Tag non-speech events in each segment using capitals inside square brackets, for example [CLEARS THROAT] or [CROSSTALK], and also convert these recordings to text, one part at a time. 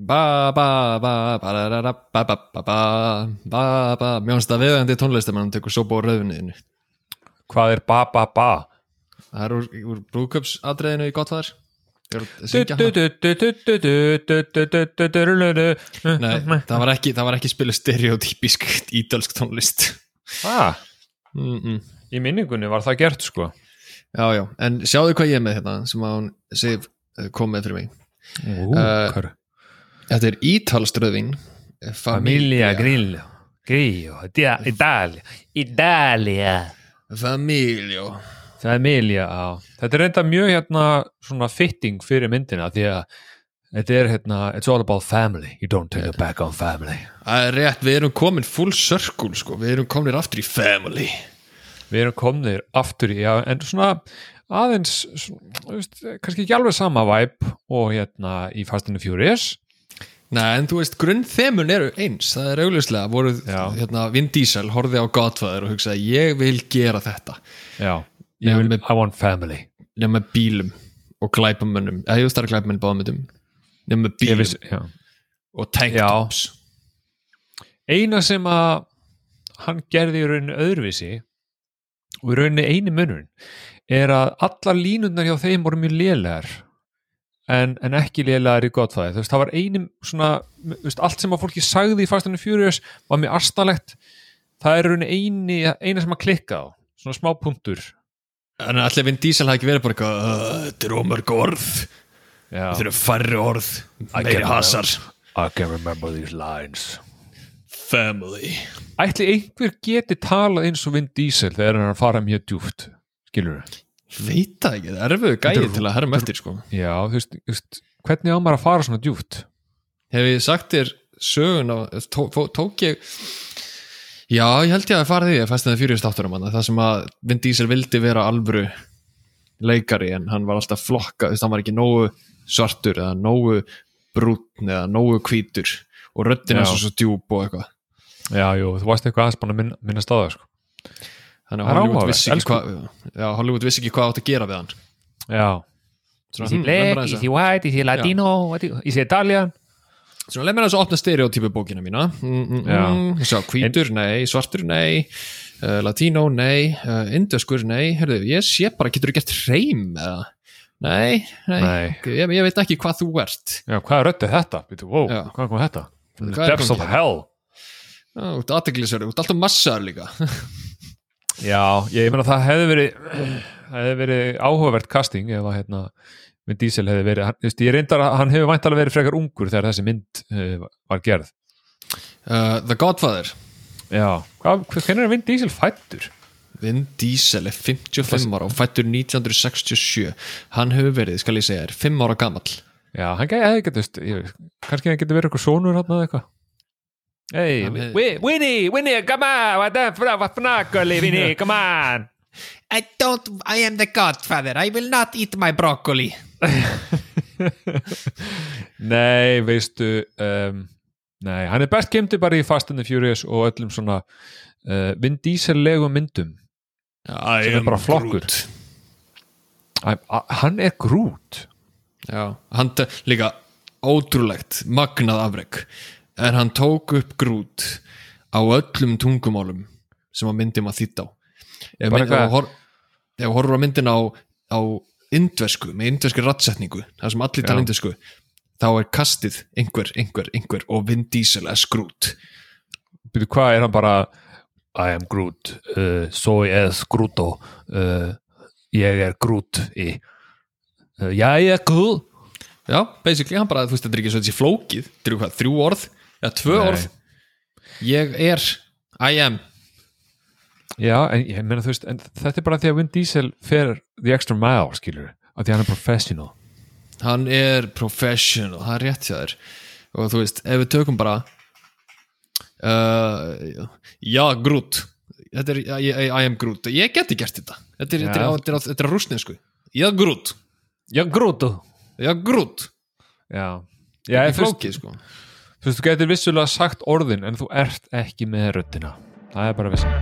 ba ba ba ba da da da ba ba ba ba ba ba mjög hans að viðandi tónlistar mann tekur svo bóð rauðniðinu hvað er ba ba ba það er úr, úr brúköpsadreðinu í gottfæðar nei, það var ekki það var ekki spilu stereotypísk ídalsk tónlist ah, mm -mm. í minningunni var það gert sko já já, en sjáðu hvað ég er með hérna sem að hún kom með fyrir mig uh, Þetta er ítalströðin Familia Grillo. Grillo, Dia- Italia. Italia. Familio Familia, já Þetta er reynda mjög hérna svona fitting fyrir myndina því að þetta er hérna It's all about family, you don't take it back on family. Það er rétt, við erum komin full circle sko, við erum komin aftur í family. Við erum komnir aftur í, já, en svona aðeins, svona, veist, kannski ekki alveg sama væp og hérna í Fast and the Furious Nei, en þú veist, grunnþemun eru eins. Það er augljóslega, voru Já. hérna, Vin Diesel horfði á Godfather og hugsaði ég vil gera þetta. Já, Ég vil, vil- I want family. Nema bílum og glæpamönnum. Eða ég veist það er glæpamenn báðmyndum nema Ég bílum viss, og tank Já. tops. Eina sem að hann gerði í rauninni öðruvísi og í rauninni eini munurinn er að allar línundar hjá þeim voru mjög lélegar en, en ekki lélegar í Godfather. Þú veist, það var eini svona þú veist, allt sem að fólki sagði í Fast and the Furious var mjög astalegt. Það er rauninni eini, eina sem að klikka á. Svona smá punktur. En allir Vin Diesel hafi ekki verið bara eitthvað "Uh, þetta er ómörg orð. Þetta eru færri orð, I meiri hasar. I can remember these lines. Family. Ætli einhver geti talað eins og Vin Diesel þegar hann er að fara mjög djúft skilur veit það ekki, það er erfiðu gæði er- til að herra eftir sko Já, þú veist, þú veist hvernig á maður að fara svona djúpt hef ég sagt þér sögun á, tó, tó, tók ég já, ég held ég að fara því að fæst það fyrir státturum hann, það sem að Vin Diesel vildi vera alvöru leikari en hann var alltaf flokka, þú veist, hann var ekki nógu svartur eða nógu brúnn eða nógu hvítur og röddina Já. svo svo djúb og eitthvað Já, jú, þú varst eitthvað aðeins búin að minna, minna staða sko. Þannig Það að er Hollywood vissi, ekki hvað, já, Hollywood vissi ekki hvað átt að gera við hann. Já. Is he hm, black, is he white, is he latino? Is- he Italian? Svona lemur þess að opna stereotypu bókina mína. Mm, mm, mm, hvítur, nei, svartur, nei. Uh, latínó, nei. Uh, indöskur, nei, herðu, ég sé bara getur þú gert hreim eða? Nei, nei, Nei. Ég, ég veit ekki hvað þú ert. Já, hvað er röddið þetta? Býtu, wow, hvað kom þetta? Er depths of komið? hell. Já, þú ert aðteglisverður, þú ert alltaf massaður líka [LAUGHS] Já, ég, meina það hefði verið það [CLEARS THROAT] hefði verið áhugavert casting ef að hérna með Diesel hefði verið, hann, ég reyndar að hann hefur væntalega verið frekar ungur þegar þessi mynd uh, var gerð. Uh, The Godfather. Já, hvernig er Vin Diesel fættur? Vin Diesel er 55 ára og fættur 1967 hann hefur verið, skal ég segja þér, 5 ára gamall. Já, hann veist, ég, kannski hann getur verið eitthvað sonur hann eða eitthvað Hey, Hann hefði- Wi- Winnie, Winnie, come on, what the fuck, Winnie, [LAUGHS] come on. I don't, I am the Godfather. I will not eat my broccoli. [LAUGHS] Nei, veistu um, Nei, hann er best kemdi bara í Fast and the Furious og öllum svona uh, Vin Diesel legum myndum. I Sem er bara flokkur. Æ, a, Hann er grút Já, hann t- líka ótrúlegt, magnað afreg en hann tók upp grút á öllum tungumálum sem að myndi maður þýtt á. Ef Bara mynd- hvað? ef þú hor- ef þú horfur á á, indversku, með indversku rattsetningu það sem allir tala Já. indversku þá er kastið einhver, einhver, einhver og Vin Diesel er skrút Byrju, hvað er hann bara? I am Groot, uh, soy es Grooto uh, ég er Groot í uh, Já, ég er Groot Já, basically, hann bara, þú veist, þetta er ekki svo þessi flókið þetta eru hvað, þrjú orð, eða tvö Nei. orð. Ég er, I am. Já, en ég meina þú veist en þetta er bara því að Vin Diesel fer the extra mile, skilur að því að hann er professional. Hann er professional, það er rétt hjá þér. Og þú veist, ef við tökum bara uh, já, Groot. Þetta er, I, I, I am Groot. Ég geti gert þetta. Þetta er, Já. þetta er, er, er rúsnesku já, Groot, Já, Groot. Já, Groot. Já, Já þú veist, flókið, sko þú veist, þú getur vissulega sagt orðin en þú ert ekki með röttina það er bara vissulega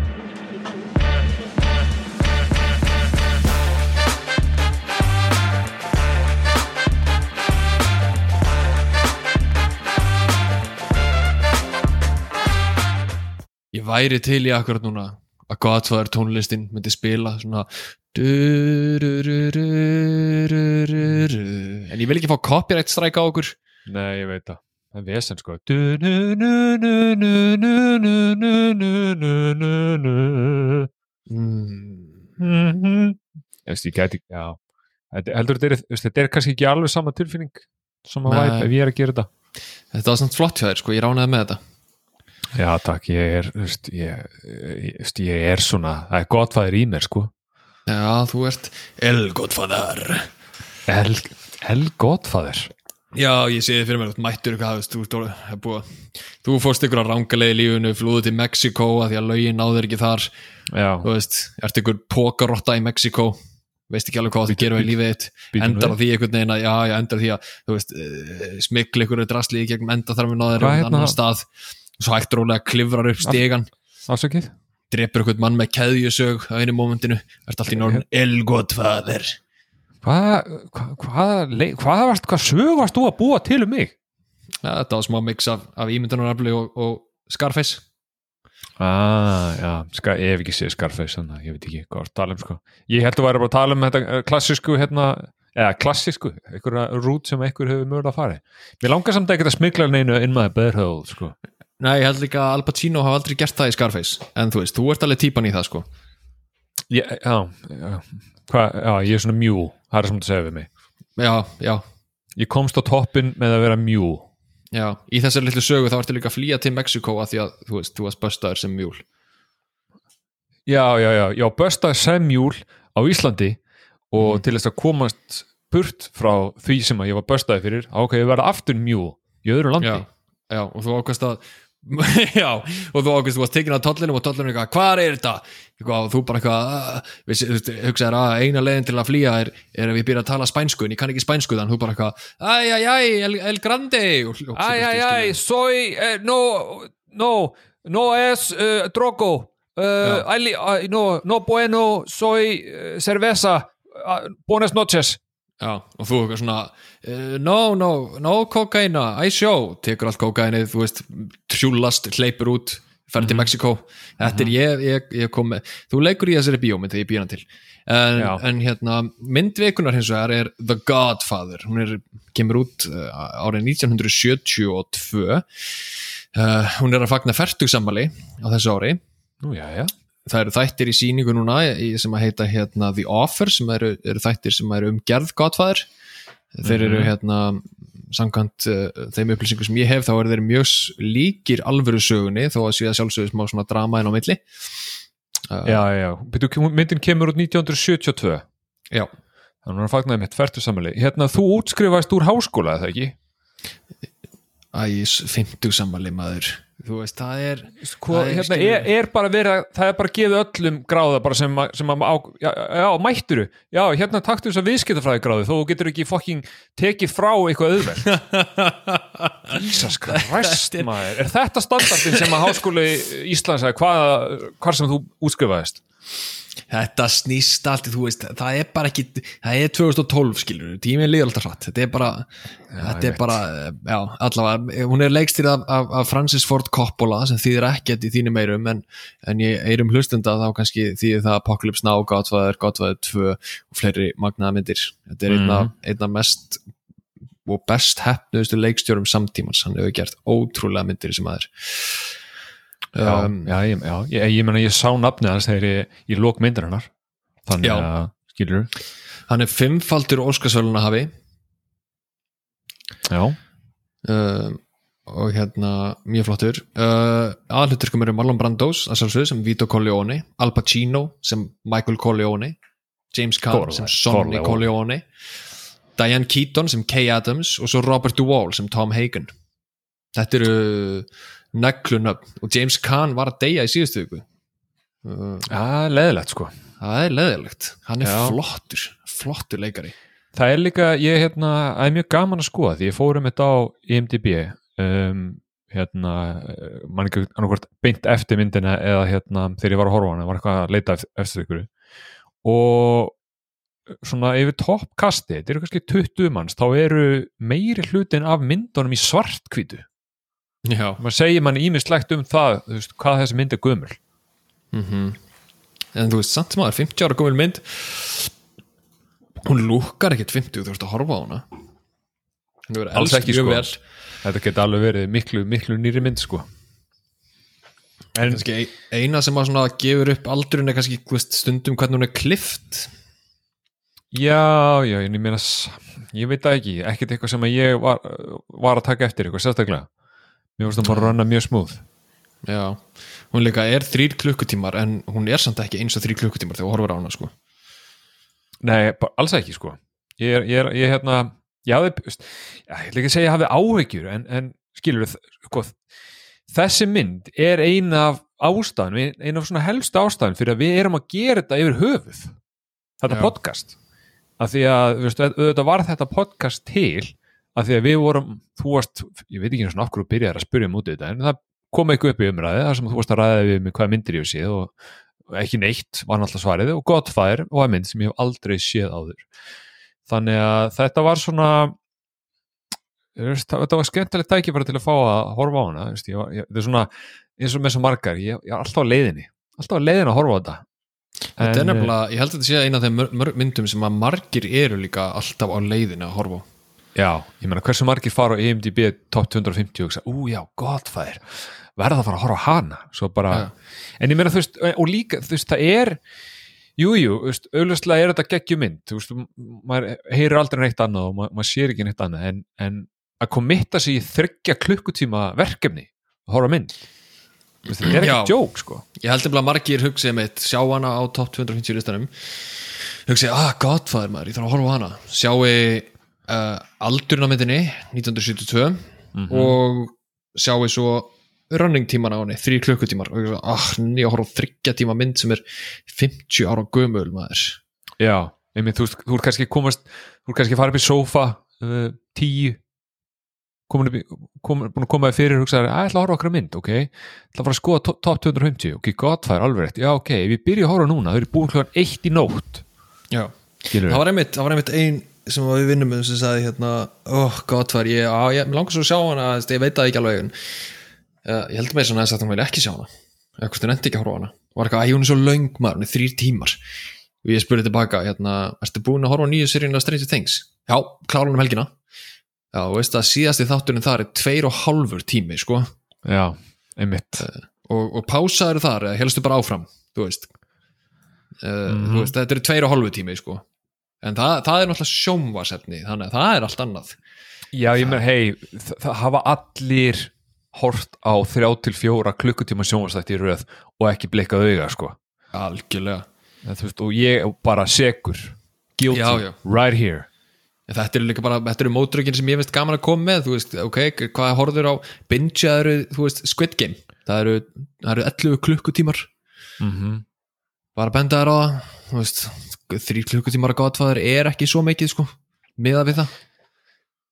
Ég væri til í akkurat núna að Godfather tónlistin myndi spila svona en ég vil ekki fá copyright strike á okkur. Nei, ég veit það. Það er vesen sko mm. Ég veist, ég gæti Já, heldur þetta er, er kannski ekki alveg sama tilfinning sama Nei. væp ef ég er að gera þetta þetta var samt flott hjá þér sko, ég ránaði með þetta Já, takk, ég er veist, ég, ég, ég er svona það er gott fæðir í mér, sko já, þú ert El Godfather El, el gott fæðir já, ég sé þið fyrir mér, ert mættur eitthvað, þú, þú, þú, fórst ykkur að rangalegi í lífinu, flúðu til Mexiko að því að lögin náður ekki þar. Já, þú veist, ert ykkur pókarotta í Mexiko veist ekki alveg hvað þú gerir í lífið þitt endar á því einhvern veginn að, já, já, endar á því að þú veist, uh, smikl ykkur er drasli í gegnum enda þar með náður Hvað um hérna- annan stað. Og svo hægt rólega klifrar upp stegan afsakið? Drepur ykkur mann með keðjusög á einu mómentinu, ert allt í norðin El Godfather Hvað hva, hva, hvað sög varst þú að búa til um mig? ja, þetta var smá mix af, af ímyndunarafli og, og Scarface Ah, já, ska, ég hef ekki séð Scarface þannig að ég veit ekki hvað að tala um sko. Ég held að væri bara að tala um þetta eh, klassísku hérna, eða klassísku einhverja rút sem einhver hefur mögulega að fara Mér langar samt ekki að smikla neinu in my bedroll sko. Nei, ég held líka að Al Pacino hafa aldrei gert það í Scarface en þú veist, þú ert alveg típan í það sko ég, já, já, hva, já, ég er svona mjú það er sem þú segir við mig. Já, já, Ég komst á toppin með að vera mjú já í þessari litlu sögu þá ertu líka að flýja til Mexiko að því að, þú veist, þú varst böstaður sem mjúl. Já, já, já, já, böstaði sem mjúl á Íslandi og til þess að komast burt frá því sem að ég var böstaði fyrir ákveði að vera aftur mjú í öðru landi. Já, já, og þú ákvæmst að [LAUGHS] já, og þú ákvæmst þú varst tekin að tollinum og tollinum eitthvað, hvað er þetta? Og þú bara eitthvað "Ah," veist, hugsaðir að eina leiðin til að flýja er, er að við byrja að tala spænsku en ég kann ekki spænsku þannig þú bara eitthvað, æj, æj, æj, el, el grande. Ay, soy, eh, no, no, no es eh, drogo, uh, ali, ay, no, no bueno, soy cerveza, uh, buenas noches. Já, og þú eitthvað svona uh, no, no, no kokaina I show, tekur allt kokainið þú veist, tjúlast, hleypur út ferð til Mexiko, þetta er ég, ég, ég kom með, þú leikur í þessari bíómynd þegar ég býr hann til, en, en hérna myndvikunar hins vegar er The Godfather, hún er, kemur út uh, árið 1972 uh, hún er að fagna færtugsammali á þessu ári. Nú, já, já. Það eru þættir í síningu núna sem að heita hérna The Offer sem eru, eru þættir sem eru um gerð Godfather þeir eru Mhm. hérna samkvæmt uh, þeim upplýsingu sem ég hef þá eru þeir mjög líkir alvöru sögunni þó að séu að sjálfsögðu smá svona drama inn á milli uh, Já, já, Byrju, myndin kemur út 1972, já, þannig að hann fagnaði mitt færtu samali. Hérna, þú útskrifaðist úr háskóla, eða ekki? æs, 50 sammali maður þú veist, það er Sko, Það er, hérna, skilur- er, er bara verið að, það er bara gefið öllum gráða bara sem, að- sem að, á, já, já, mætturu já, hérna taktu þess að viðskiptafræði gráðu þó þú getur ekki fokking tekið frá eitthvað auðvelt. Jesus Christ maður, er þetta standardin sem að háskóli Íslands eða hvað, hvað sem þú útskrifaðist þetta snýst allt, þú veist, það er bara ekki það er 2012 skilur, tíminn líður alltaf hratt, þetta er bara þetta ég er bara, já, allavega hún er leikstýrð af, af, af Francis Ford Coppola sem þýðir ekkert í þínu meirum en, en ég eirum hlustenda þá kannski þýðir það Apocalypse Now, Godfather, Godfather 2 og fleiri magnaða myndir. Þetta er einna, einna mest og best hefnuðustu leikstjórum samtímans, hann hefur gert ótrúlega myndir sem já, um, já, ég, já, ég, ég meina ég sá nafnið hans þegar ég, ég lók myndarinnar. Þannig Já. að, skilur hann er fimmfaldur Óskarsvöluna hafi já, uh, og hérna mjög flottur. Uh, aðluturkum eru Marlon Brandos sem Vito Corleone Al Pacino sem Michael Corleone James Caan sem Sonny Corleone Diane Keaton sem Kay Adams og svo Robert Duvall sem Tom Hagen. Þetta eru neglunöfn. Og James Caan var að deyja í síðustu viku. Uh, já, leðilegt sko. það er leðilegt. Hann er Já. flottur, flottur leikari. Það er líka, ég hérna, það er mjög gaman að skoða því ég fórum þetta á IMDb um, hérna, mann ekki annarkvort beint eftir myndina eða hérna þegar ég var að horfa á hana, var eitthvað að leita eftir ykkur. Og svona yfir toppkasti, þetta eru kannski 20 manns, þá eru meiri hlutin af myndunum í svartkvítu já. Maður segir mann ímislegt um það veist, hvað þessi mynd er gömul. En þú veist, samt sem aður 50 ára gömul mynd hún lúkar ekkert 50 þú veist að horfa á hana. Hún verður Alls ekki, sko. vel. Þetta geti alveg verið miklu, miklu nýri mynd sko. En kannski ein- eina sem að svona gefur upp aldurinn er kannski veist, stundum hvernig hún er klift. Já, já, en ég meina ég veit það ekki, ekkert eitthvað sem ég var, var að taka eftir eitthvað sérstaklega mér finnst það bara að ranna mjög smúð já, hún líka er þrýr klukkutímar en hún er samt ekki eins og þrýr klukkutímar þegar þú horfir á hana sko. Nei, alls ekki sko. Ég er, ég er, ég er hérna ég hafði, ég ætla ekki að segja að ég hafði áhyggjur en, en skilur sko, þessi mynd er ein af ástæðan, ein af svona helstu ástæðan fyrir að við erum að gera þetta yfir höfuð þetta Já. podcast. Af því að, þú veist, auðvitað var þetta podcast til af því að við vorum þú varst, ég veit ekki einu svona af hverju þú byrjar að spyrja um út í þetta, en það kom eitthvað upp í umræði þar sem þú varst að ræða við mig hvaða myndir ég séð og og ekki neitt var náttúrulega svarið og gott fær og að mynd sem ég hef aldrei séð áður. Þannig að þetta var svona þetta var skemmtilegt tækifæri til að fá að horfa á hana þú veist, ég, var- ég, þetta er svona eins og með svo margar ég, ég er alltaf á leiðinni alltaf á leiðinni að horfa á þetta. Þetta er En, nefnilega, ég held að þetta sé eina af þeim myndum sem að margir eru líka alltaf á leiðinu að horfa á Já, ég meina hversu margir fara á E IMDb top 250 og hugsa, ú já, gott fær verða að fara að horfa á hana svo bara, Já. en ég meina þú veist og líka, þú veist, það er jújú, auðvitað er þetta geggjumynd þú veist, maður heyrir aldrei neitt annað og maður, maður sér ekki neitt annað en, en að komitta sig í þryggja klukkutíma verkefni að horfa mynd veist, þetta er ekki djók, sko. Ég held nefnilega að margir hugsið mitt sjá hana á top 250 listanum hugsið, ah, godfather maður, ég þarf að horfa á hana. Sjáu uh, aldurinn á myndinni 1972 og sjáu svo running tíman á henni, þrý klukkutímar. Og ah, nýja að horfa á þryggja tíma mynd sem er 50 ára gömul maður. Já, einmitt, þú þú ert kannski komast þú ert kannski farið upp í sófa uh, tíu. Komin upp í, kom, búin að koma þér fyrir og hugsa að ég ætla að horfa okkar mynd, ok? Ég ætla að fara að skoða top, top 250, ok, gott það er alveg rétt. Já, ok, ég byrja að horfa núna, þau eru búin klokkan eitt í nótt, já. Skilur það var einmitt, það var einmitt ein sem við vinnum með sem sagði hérna, oh god var ég, á, ég langar svo að sjá hana ég veit það ekki alveg uh, ég heldur með svona að hann vil ekki sjá hana. Hvort hann endi ekki að horfa hana. Var eitthvað, að hún er svo löng maður, hún er þrýr tímar. Og ég spurði tilbaka, hérna ertu búin að horfa nýju seríun af Stranger Things? Já, klára hann um helgina. Já, veist að síðasti þátturinn þar er tveir og hálfur tími, sko. Já, einmitt. Og, og pásaður þar, helstu bara áfram þú veist, uh, þú veist þetta eru tveir og hálfu tími sko en það, það er náttúrulega sjónvarsefni þannig að það er allt annað. Já, ég meina, hei, það, það hafa allir hort á þrjá til fjóra klukkutíma sjónvastætti í röð og ekki blikkað auga, sko. Algjörlega. Þú veist, og ég er bara segur guilty, Já, já. right here. En þetta eru líka bara, þetta eru mótrökin sem ég finnst gaman að koma með, þú veist, ok, hvað horfður á bingeaður, þú veist, Squid Game? Það eru, það eru 11 klukkutímar. Mm bara benda þær á það, þú veist þrý klukkutímar að gotfaður er ekki svo mikið sko, miða við það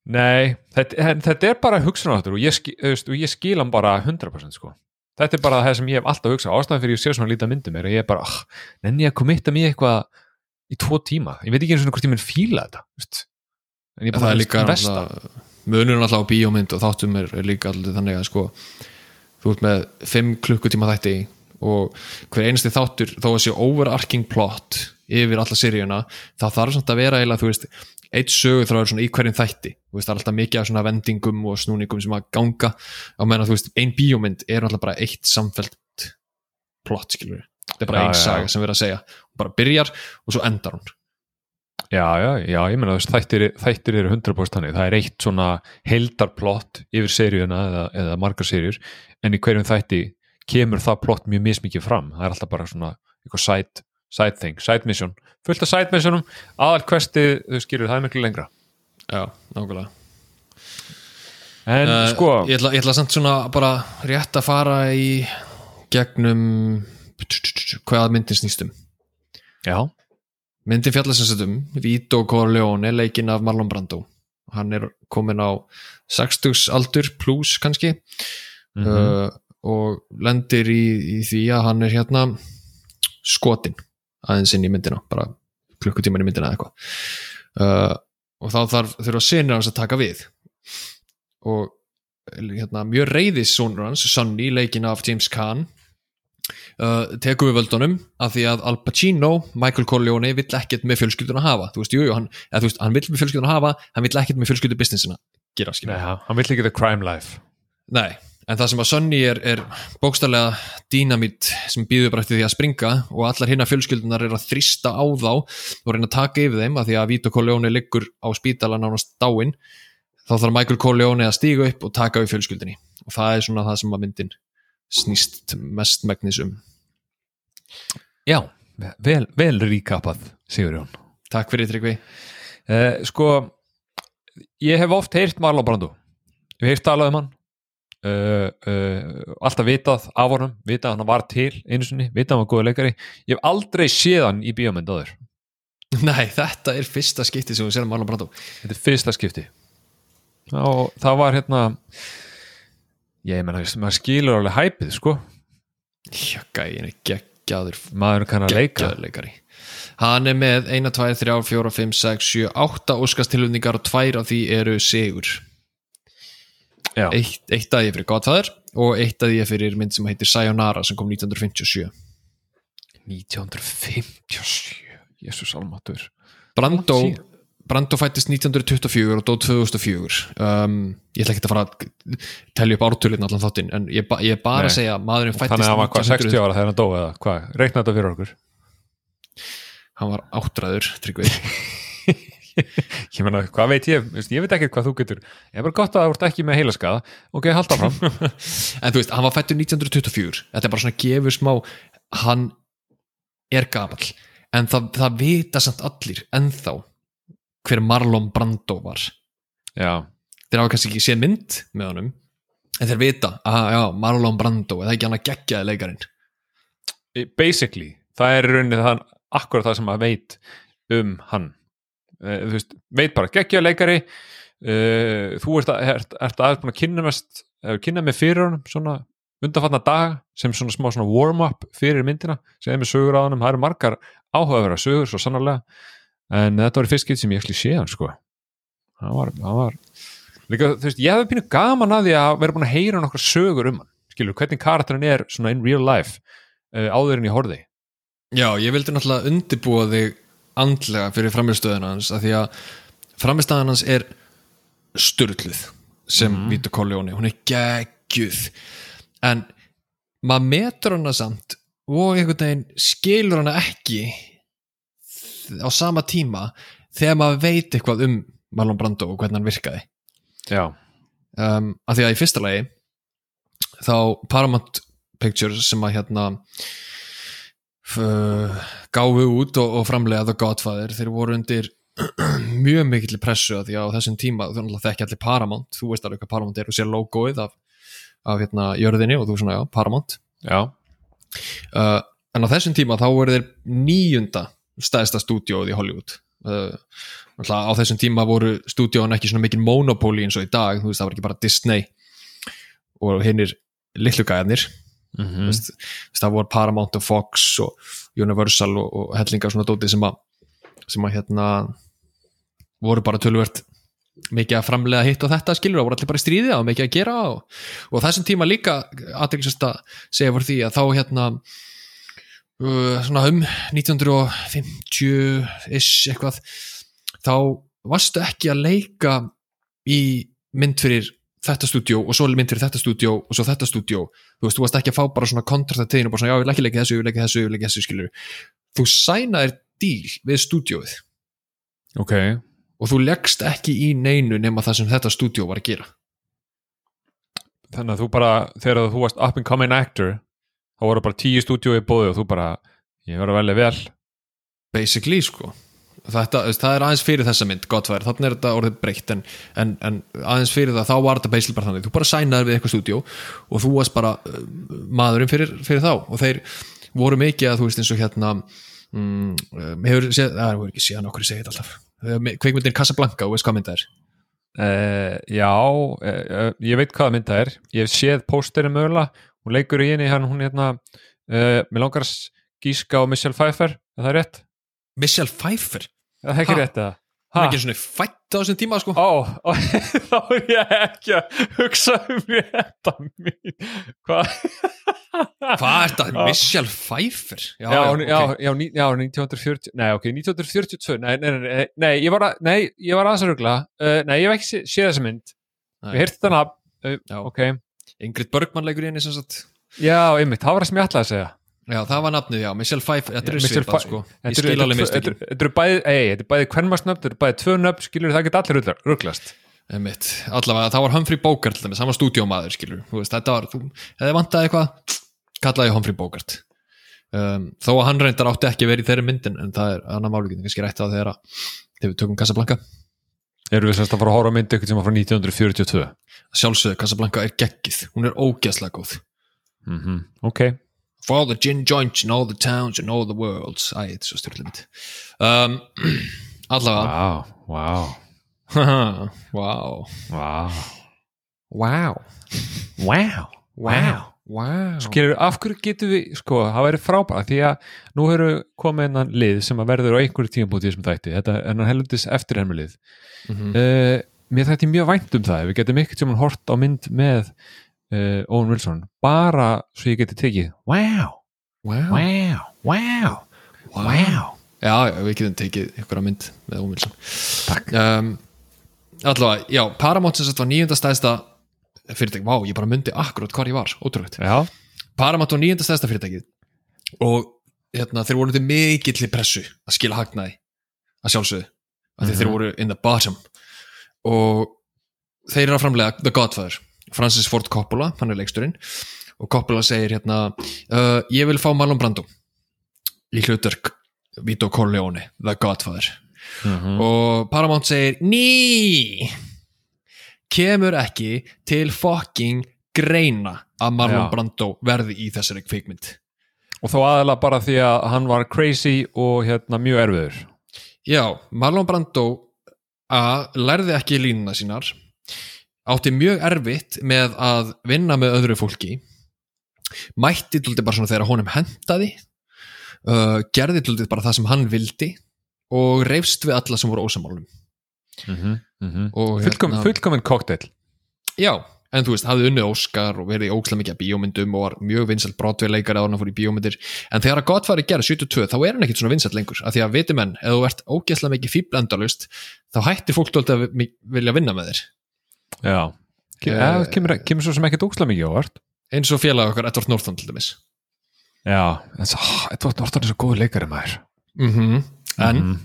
Nei, þetta, þetta er bara hugsunaráttur og ég, ég skil hann bara 100% sko. Þetta er bara það sem ég hef alltaf hugsað ástæðan fyrir ég sé svona lítið myndum er að ég er bara, ah, nenni að komitta mér eitthvað í tvo tíma, ég veit ekki eins og hvort ég mun fíla þetta veist. en ég En það er líka munurinn alltaf á bíómynd og þáttum er, er líka alltaf þannig að sko þú ert með 5 klukkutíma þætti og hver einasti þáttur þó að sé overarching plot yfir alla seríuna, það þarf samt að vera eiginlega, þú veist, eitt sögu þráður svona í hverjum þætti, þú veist, það er alltaf mikið af svona vendingum og snúningum sem að ganga. Á meðan þú veist, ein bíómynd er alltaf bara eitt samfellt plot, skilur þetta er bara Já, ein já, saga sem við erum að segja. Hún bara byrjar og svo endar hún. Já, já, já, ég meina veist, þættir, þættir eru 100% þannig, það er eitt svona heldarplott yfir seríuna eða, eða margar seríur, en í hverjum þætti kemur það plott mjög mismikið fram. Það er alltaf bara svona eitthvað side, side thing, side mission, fullt af side missionum. Aðal questið, þú skilur, það er miklu lengra. Já, nákvæmlega. En Eh, sko, ég, ætla, ég ætla samt svona bara rétt að fara í gegnum hvað myndin snýstum já. Myndin fjallar sem settum Vito Corleone, leikinn af Marlon Brando. Hann er komin á 60 aldur pluss kannski. Mhm. uh, og lendir í, í því að hann er hérna skotin aðeins inn í myndina bara klukkutíman í myndina eða eitthvað. Uh, og þá þarf þurfa sinir hans að taka við. Og hérna, mjög reyðis sonur hans, Sonny, leikin af James Caan uh, tekur við völdunum af því að Al Pacino, Michael Corleone vill ekkert með fjölskyldun að hafa. Þú veist, jú, jú, hann, eða, þú veist, hann vill með fjölskyldun að hafa hann vill ekkert með fjölskyldu businessina gera, skilur Nei, hann vill ekki the crime life. Nei, en það sem að Sonny er, er bókstarlega dínamít sem býður bara eftir því að springa og allar hinna fjölskyldunar er að þrista á þá og reyna að taka yfir þeim að því að Vito Corleone liggur á spítala nánast dáin þá þarf Michael Corleone að stíga upp og taka við fjölskyldunni. Og það er svona það sem að myndin snýst mest megnis um. Já, vel, vel ríkapað Sigur Jón Takk fyrir Tryggvi. Eh, Sko, ég hef oft heyrt Marlon Brando. Ég hef heyrt talað um hann uh, uh, Alltaf vitað af honum Vitað að hann var til einu sinni Vitað að hann var góða leikari. Ég hef aldrei séð hann í bíómynd áður. [LAUGHS] Nei, þetta er fyrsta skipti sem við séum Marlon Brando Þetta er fyrsta skipti. Og það var hérna ég meina, maður skilur alveg hæpið sko. Já, gæin er geggjaður. Maður kann að leika. Leikari. Hann er með 1, 2, 3, 4, 5, 6, 7, 8 óskastilvöndingar og tvær af því eru sigur eitt, eitt að ég fyrir Godfather og eitt að ég fyrir mynd sem heitir Sayonara sem kom 1957 1957 Jésús almatur síðan. Brando fættist 1924 og dó 2004 um, ég ætla ekki að fara að telja upp ártölinn allan þáttinn en ég, ba ég er bara Nei. að segja að maðurinn fættist Þannig að hann var hvað 1900 60 ára þegar hann dó eða hvað, reikna þetta fyrir okkur. Hann var áttræður tryggvið [LAUGHS] Ég meina, hvað veit ég, ég veit ekki hvað þú getur. Ég er bara gott að það vart ekki með heilaskaða. Ok, halda fram [LAUGHS] en þú veist, hann var fættur 1924 þetta er bara svona gefur smá hann er gamall. En það, það vita samt allir ennþá hver Marlon Brando var. Já, þeir hafa kannski ekki séð mynd með honum en þeir vita, að já, Marlon Brando eða ekki hann að geggjaði leikarin basically það er í rauninni það akkurat það sem maður veit um hann veist, veit bara geggja leikari. Uh, þú ert, ert, ert aðeins búin að kynna mest kynna með fyrir honum svona undanfatna dag sem svona smá svona warm-up fyrir myndina sem er með sögur á honum. Það eru margar áhugaverða sögur svo sannarlega. En þetta var í fyrst skipt sem ég ekki sé hann sko. Það var, það var líka, þú veist, ég hefði pínu gaman að því að vera búin að heyra nokkar sögur um hann. Skilur, hvernig karakterin er svona in real life uh, áður en ég horfði. Já, ég vildi náttúrulega undirbúa þig andlega fyrir framistöðuna hans af því að framistöðan hans er styrluð sem mm. Vito Corleone, hún er geggjuð. En maður metur hana samt og einhvern veginn skilur hana ekki á sama tíma þegar maður veit eitthvað um Marlon Brando og hvernig hann virkaði. Já, um, af því að í fyrsta lagi þá Paramount Pictures sem að hérna gáfu út og, og framlega The Godfather, þeir voru undir [CLEARS THROAT] mjög mikill pressu að því að á þessum tíma, þú náttúrulega þekki allir Paramount. Þú veist alveg hvað Paramount er. Og sér logoið af, af hérna jörðinni og þú svona já, Paramount. Já, uh, en á þessum tíma þá voru þeir níunda stæðsta stúdíóð í Hollywood. Uh, á þessum tíma voru stúdíón ekki svona mikil monopóli eins og í dag. Þú veist það var ekki bara Disney og hinnir litlugæðarnir mm mm. veist, það voru Paramount og Fox og Universal og, og hellingar svona dóti sem að sem að hérna voru bara tölvert mikið að framlega hitt og þetta skilur og voru allir bara í stríði og mikið að gera og, og þessum tíma líka aðeinsast að segja voru því að þá hérna uh, svona um 1950-ish eitthvað þá varstu ekki að leika í mynd fyrir þetta stúdjó og svo mynd fyrir þetta stúdjó og svo þetta stúdjó þú veist, þú varst ekki að fá bara svona kontrakt að teginu og bara svona, já, ég vil ekki í þessu, ég vil í þessu, ég vil í þessu skilur þú sænaðir díl við stúdjóið ok. Og þú leggst ekki í neinu nema það sem þetta stúdjó var að gera. Þannig að þú bara, þegar þú varst up and coming actor þá voru bara tíu stúdíu í bóði og þú bara, ég var að velja vel. Basically sko þetta, það er aðeins fyrir þessa mynd, gott væri. Þannig er þetta orðið breytt en, en, en aðeins fyrir það, þá var þetta basically bara þannig. Þú bara sænaðir við eitthvað stúdjó og þú varst bara uh, maðurinn fyrir, fyrir þá. Og þeir voru mikið að þú veist eins og hérna mm, um, hefur séð, það er ekki séðan okkur ég segi þetta alltaf. Kveikmyndin Casablanca og veist hvað mynd það er? Uh, já, uh, ég veit hvaða mynd það er. Ég hef séð pósterinn mögulega. Hún leikur í henni, hann, hún hérna mér langar að gíska á Michelle Pfeiffer er það rétt? Michelle Pfeiffer Er það ekki Ha? rétt hann Ha? er ekki svona fætt á þessum tíma sko Ó, ó [LAUGHS] þá er ég ekki að hugsa um þetta mín [LAUGHS] Hvað? hvað er þetta. Michelle Pfeiffer já, Já, já, já, já, ní- já, 1940 Nei, ok, 1942 Nei, nei, nei, nei, ég var, að, nei, ég var aðeins að rugla uh, Nei, ég hef ekki sé- séð þessa mynd. Ég heyrti þetta nafn uh. Ok, Ingrid Bergman leikur í henni sem sagt já, einmitt, það var það sem ég ætlaði að segja já, það var nafnið, já, Michelle Pfeiffer þetta er svipað sko. ég skil alveg eru- mistökin. þetta eru bæði, ei, þetta eru bæði kvennmarsnöfn, þetta eru bæði tvö nöfn, skilur það geta allir ruglast. Einmitt. allavega, það var Humphrey Bogart hann var stúdíómaður, skilur veist, þetta var, þú, eða vantaði eitthvað kallaði Humphrey Bogart. Um, þó að hann reyndar átti ekki verið í þeirri myndin en það er annar máli, kannski rætt að þegar við tökum Casablanca. Erum við semst að fara að horfa á myndi ykkur sem var frá 1942 sjálfsögðu, Casablanca geggið, hún ógeðslega góð mm Ok, for all the gin joints in all the towns and all the worlds. Æ, þetta er svo styrlega mynd um, [CLEARS THROAT] allavega. Wow, wow wow Wow, wow wow Wow wow Skilur, af hverju getum við, sko, það væri frábæra því að nú eru komið hennan lið sem að verður á einhverju tímabúti þessum þætti. Þetta er hennan helundis eftir hennar lið Mhm. uh, Mér þætti mjög vænt um það við getum ykkur sem hann hort á mynd með uh, Owen Wilson. Bara svo ég geti tekið Wow, wow. wow, wow, wow. Já, já, við getum tekið einhverja mynd með Ómilsson Takk. um, Allavega, já, Paramount sem sagt var nýjönda stæðsta fyrirtæki, vá, ég bara myndi akkurat hvar ég var, ótrúlegt. Já, Paramount var nýjönda stæðsta fyrirtækið. Og hérna, þeir voru til mikill pressu að skila hagnaði að sjálfsögðu, því Mhm. þeir voru in the bottom. Og þeir eru að framlega The Godfather Francis Ford Coppola, hann er leiksturinn og Coppola segir hérna uh, ég vil fá Marlon Brando í hlutverk Vito Corleone, The Godfather Mhm. og Paramount segir ný kemur ekki til fucking greina að Marlon Já. Brando verði í þessari kvikmynd og þó aðalega bara því að hann var crazy og hérna mjög erfiður já, Marlon Brando að lærði ekki línuna sínar átti mjög erfitt með að vinna með öðru fólki mætti duldi bara svona þegar honum hentaði uh, gerði duldi bara það sem hann vildi og reyfst við alla sem voru ósamálum mm -hmm. Mm -hmm. og fullkomin, fullkomin cocktail Já, en þú veist, hafði unnið Óskar og verið ókslega mikið að bíómyndum og var mjög vinsælt brotveileikari áður en hann fór í bíómyndir en þegar að gott var í gerð 72 þá er hann ekkit svona vinsælt lengur af því að viti menn, ef þú ert ógeðslega mikið fíblendalust þá hættir fólk að vi- vilja vinna með þér já, Ke Eh, kemur, kemur svo sem ekkert ókslega mikið ávart eins og félag okkar Edvard Norton til dæmis. Já, Edvard Norton er svo góð leikari maður. Mm En, Mhm.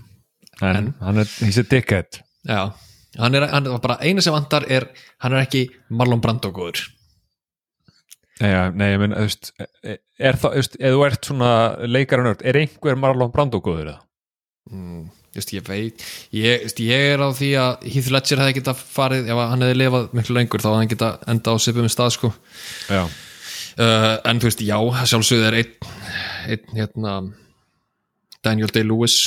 en, En? hann er, he's a dickhead. Já. Hann er, hann er bara eina sem vantar er hann er ekki Marlon Brando góður. Já, nei, ég menn, þú veist, er það, þú veist, ef þú ert svona leikari nörd, er einhver Marlon Brando góður eða? mm, just, ég veit ég, just, ég er á því að Heath Ledger hefði geta farið, ef hann hefði lifað miklu lengur þá hann geta enda á sipum stað sko. Uh, en þú veist, já, sjálfsögðu er einn einn hérna Daniel Day-Lewis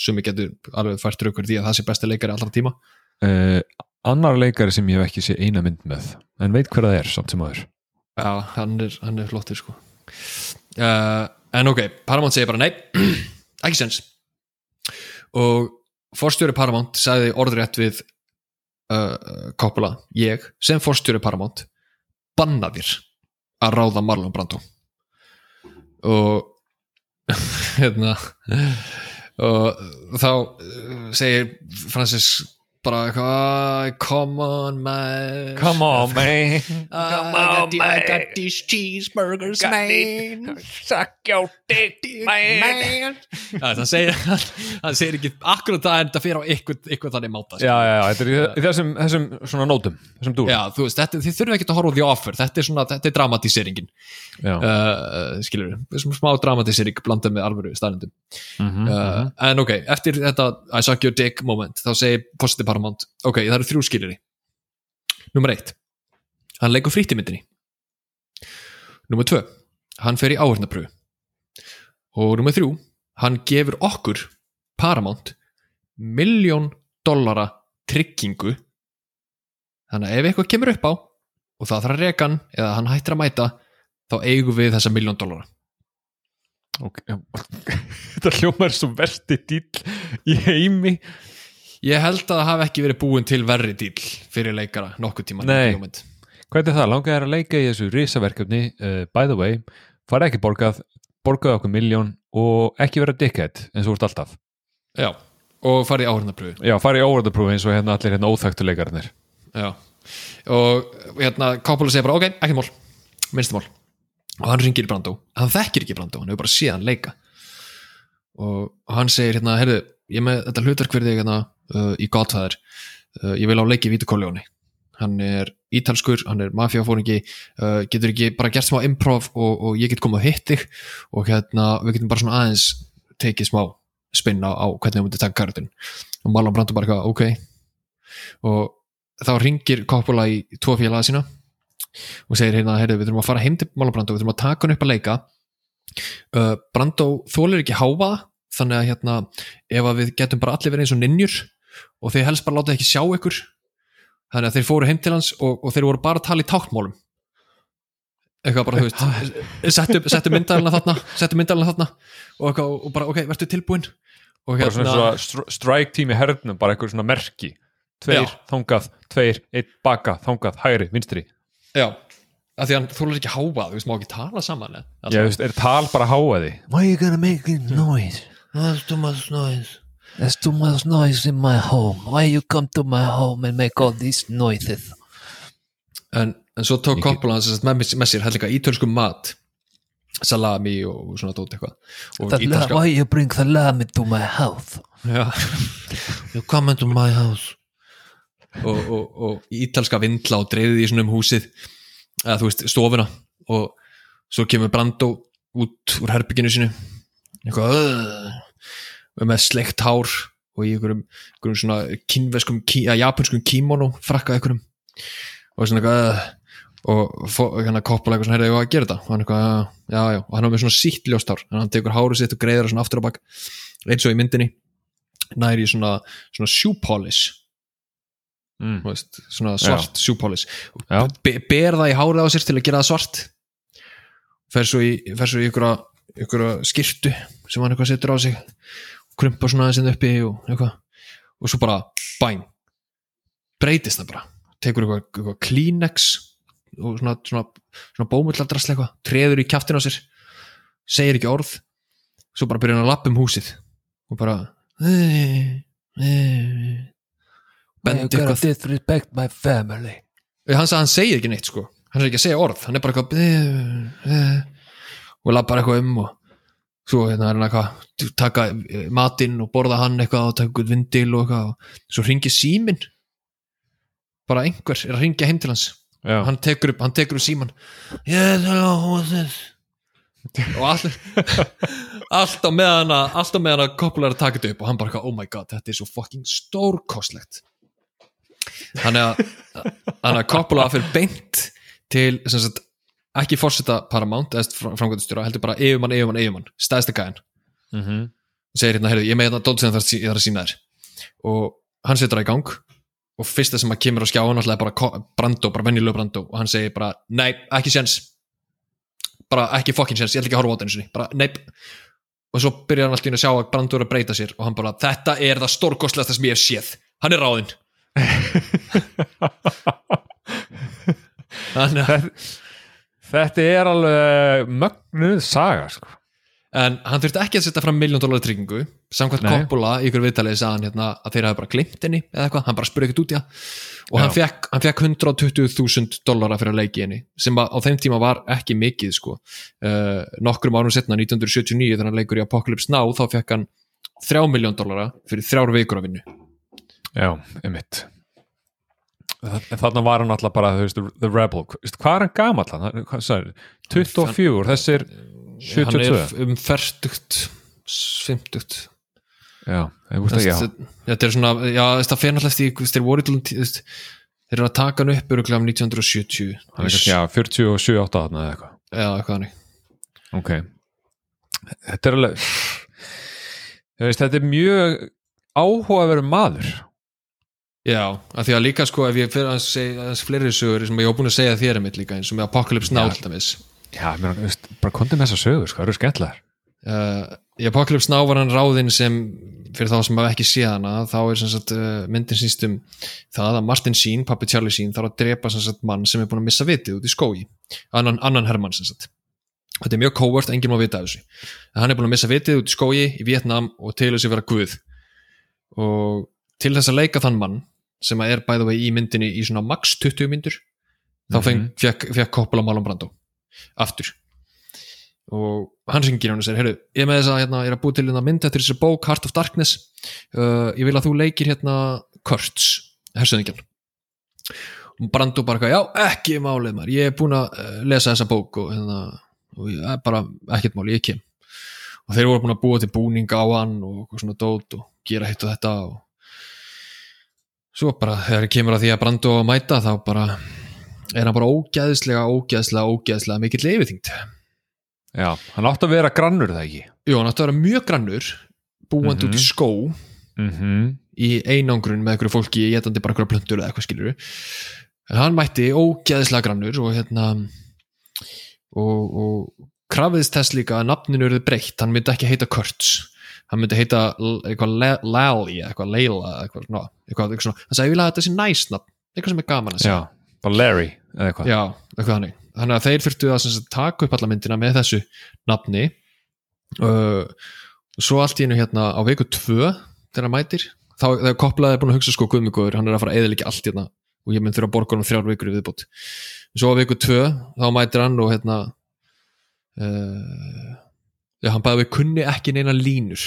sem ég getur alveg fært raukur því að það sé besti leikari allra tíma. Uh, annar leikari sem ég hef ekki sé eina mynd með, en veit hver það er, samt sem aður. já, hann er, hann er flottur sko. Uh, en ok, Paramount segir bara nei. [CLEARS THROAT] Ekki sens og forstjóri Paramount sagði orðrétt við uh, Coppola, ég sem forstjóri Paramount banna þér að ráða Marlon Brando. Og [LAUGHS] hérna og þá uh, segir Francis bara eitthvað come on man. Come on, [LAUGHS] man. I got, the, I got these cheeseburgers man. Suck your dick, man. [LAUGHS] ja, [LAUGHS] það segir hann segir ekki akkurat það en það fyrir á ykkur, ykkur þannig máta Já, já, já, þetta er þessum, þessum svona nótum, þessum dúr. Já, þú veist, þetta, þið þurfum ekki að horfa á því offer. Þetta er svona, þetta er dramatíseringin. Já. uh, skilur við, smá dramatísering blandað með alvöru staðnendum Mhm, uh, en ok, eftir þetta I suck your dick moment, þá segir Positive Paramount, ok, það eru þrjú skiliri Númer eitt. Hann leikur frítt í myndinni. Númer tvö, hann fer í áhörnapröfu og númer þrjú. Hann gefur okkur Paramount miljón dollara tryggingu. Þannig að ef eitthvað kemur upp á og það þarf að reka hann eða hann hættir að mæta þá eigum við þessa miljón dollara. Ok, já. [LAUGHS] Þetta hljómar svo versti dýl í heimi ég held að það hafi ekki verið búin til verri dýl fyrir leikara nokkuð tíma Nei. Hvernig er það? Langaði þér að leika í þessu risaverkefni? Uh, by the way, fara ekki borgað borgaði okkur miljón og ekki vera dickhead eins og úr alltaf. Já, og farið í áhörnapröfu Já, fara í óverðarprúfi eins og hérna allir hérna óþægtu leikarnir Já, og hérna Coppola segir bara, ok, ekki mál minnstumál, og hann ringir í Brando hann þekkir ekki Brando, hann hefur bara séð hann leika. Og hann segir hérna, heyrðu, ég með þetta þig hérna uh, í Godfather. Uh, ég vil á leiki Vítu Corleone. Hann er ítalskur, hann er mafjáfóringi uh, getur ekki bara gert smá improv og, og ég get komið að hitt þig og hérna, við getum bara svona aðeins tekið smá spinna á hvernig við myndum taka kartin og Marlon Brando bara eitthvað, ok. Og þá ringir Coppola í tvo félaga sína og segir hérna, heyrðu, við þurfum að fara heim til Marlon Brando, við þurfum að taka hann upp að leika. Uh, Brando þólir ekki háfa þannig að hérna, ef að við getum bara allir verið eins og ninjur og þeir helst bara láta ekki sjá ykkur þannig að þeir fóru heim til hans og, og þeir voru bara að tala í tákmálum eitthvað bara, þú veist [LAUGHS] settu, settu myndalina þarna settu myndalina þarna og, eitthvað, og bara, ok, verður tilbúin og bara svona, hérna, svona str- strike team í hernum bara eitthvað svona merki tveir, Já. þangað, tveir, einn baka þangað, hægri, vinstri já af því að hann þólar ekki háfa, þú veist, má ekki tala saman eh? ég veist, er tal bara háaði Why are you gonna make a noise? That's too much noise. There's too much noise in my home. Why you come to my home and make all these noises? en, en svo tók Coppola með, með sér hellinga ítölskum mat. Salami og svona dót eitthvað. Why you bring the lamb into my house? Já. [LAUGHS] You come into my house. Og, og, og ítalska vindla og dreifði í svona um húsið eða þú veist, stofuna. Og svo kemur Brando út úr herbygginu sinu eitthvað og með sleikt hár og í einhverjum, einhverjum svona kínveskum, kí, að japanskum kímono frakka einhverjum. Og svona eitthvað "Ugh", og hérna koppala eitthvað svona heyrðu ég að gera þetta? Og hann eitthvað, já, já, og hann var með svona sítt ljóstár þannig að hann tekur hárið sitt og greiður það svona aftur á bak. Eins og í myndinni. Næri í svona, svona shoe polish. Mm. veist, svona svart. Be, ber það í hárið á sér til að gera það svart. Fer svo í, fer svo í ykkur, ykkur skirtu sem hann eitthvað setur á sig krumpa svona aðeins inn uppi og eitthvað. Og svo bara bæn breytist það bara. Tekur eitthvað, eitthvað Kleenex og svona, svona, svona bómulladrasl eitthvað treður í kjaftin á sér segir ekki orð. Svo bara byrjar hann að lappa um húsið og bara bendi eitthvað. disrespect my family? hann hann segir ekki neitt sko. Hann er ekki að segja orð, hann er bara eitthvað "Eh, eh", og lappar eitthvað um og svo hérna er hann eitthvað taka matinn og borða hann eitthvað og taka eitthvað vindil og eitthvað og svo ringir síminn. Bara einhver er að ringja heim til hans. Já. hann tekur upp, hann tekur upp síman yes, hello, og allir [LAUGHS] alltaf meðan að alltaf meðan að Coppola er að taka þetta upp og hann bara eitthvað, oh my god, þetta er svo fucking stórkostlegt. Þannig að þannig að Coppola fyrir beint til sem sagt, ekki fórseta Paramount eða framkvæmdustjóra, heldur bara yfirmann, yfirmann, yfirmann, stæðsta gæðan Mm -hmm. og segir hérna, heyrðu, ég með þetta dótt sem það þarf að sína þér. Og hann setur það í gang. Og fyrsta sem að kemur á alltaf er bara Brando, bara venjulegu Brando. Og hann segir bara, nei, ekki séns. Bara ekki fucking séns, ég ætla ekki að horfa á þetta bara, nei. Og svo byrjar hann alltaf einu að sjá að Brando er að breyta sér. Og hann bara, þetta er það stórkostlegasta sem ég hef séð. Hann er ráðinn [LAUGHS] Þetta er alveg mögnuð saga sko. En hann þurfti ekki að setja fram miljón dólar tryggingu. Samkvæmt. Coppola í ykkur viðtalið sagði hann hérna að þeir hafi bara glimt henni eða eitthvað, hann bara spurði ekkert út í það. Og hann fekk, hann fekk 120.000 dólara fyrir að leiki henni sem á þeim tíma var ekki mikið sko. Uh, nokkrum árum setna 1979 þegar hann leikur í Apocalypse Now þá fekk hann 3 miljón dólara fyrir þrjár vikur af vinnu. Já, einmitt Þannig var hann alltaf bara þú veist, The Rebel, hvað er hann hann? Hvað sagði, 24, þessir hann 72 er um ferdugt 50 Já, ég veist ekki, já. Þetta er svona, já eftir, þú veist, þeir voru til þú veist, þeir eru að taka hann upp öruglega um 1970 Hann er kannski, já, 47, 8 þarna eða eitthvað. Já, eitthvað þannig. Ok. Þetta er alveg veist, þetta er mjög áhugaverður maður Já, af því að líka sko ef ég fyrir að segja aðeins fleiri sögur sem ég hef búin að segja þér einmitt líka eins og með Apocalypse Now til dæmis. Já, mér, veist, bara kontið með þessa sögur, sko, það eru skemmtlegar uh, Í Apocalypse Now var hann ráðinn sem fyrir þá sem hafa ekki séð hana þá er sagt uh, myndin síst um það að Martin Sheen, pappi Charlie Sheen þarf að drepa sagt mann sem er búin að missa vitið út í skógi, annan, annan sagt. Þetta er mjög covert, enginn má vita af þessu. En hann er búin að missa vitið út í skógi í Vietnam og þess að vera guð. Og til þess að leika þann mann sem að er bæða vegi í myndinni í svona max 20 myndur þá feng, fekk, fekk Coppola Marlon Brando. Aftur. Og hann syngir hann og segir, heyrðu, ég er með þess að hérna, ég er að búið til hérna mynd eftir þessi bók Heart of Darkness. Uh, ég vil að þú leikir hérna Kurtz, hersöðingjan og Brando bara, já, ekki málið maður, ég er búin að uh, lesa þessa bók og hérna, og ég, eh, bara ekkert málið, ég kem. Og þeir voru búin að búa til búning á hann og svona dót og gera hitt og þetta og svo bara þegar kemur að því að Brando að mæta þá bara er hann bara ógæðislega, ógæðislega, ógæðislega mikill leifiþyngd Já, hann átti að vera grannur það ekki? Jú, hann átti að vera mjög grannur búandi út í skó. Mm -hmm. í einangrun með einhverju fólki getandi bara einhverja plöntur eða eitthvað skilur en hann mætti ógeðislega grannur og hérna og, og krafiðist þess líka að nafninu eruð breytt, hann myndi ekki heita Kurtz hann myndi heita eitthvað Lally, eitthvað Leila eitthvað, no, eitthvað, eitthvað svona, hann sagði ég vil að þetta sé næsnafn eitthvað sem er gaman að segja. Bara Larry eða eitthvað. Já, eitthvað þannig. Þannig að þeir þurftu að sagt, taka upp alla myndina með þessu nafni. Uh, svo allt í einu hérna á viku 2 þegar mætir þá er búin að hugsa sko guðmugóður hann er að fara að eðilegja allt hérna og ég mynd þurfa að borga hann þrjár vikur í viðbútt svo á viku 2 þá mætir hann og hérna uh, já, hann bæði við kunni ekki neina línur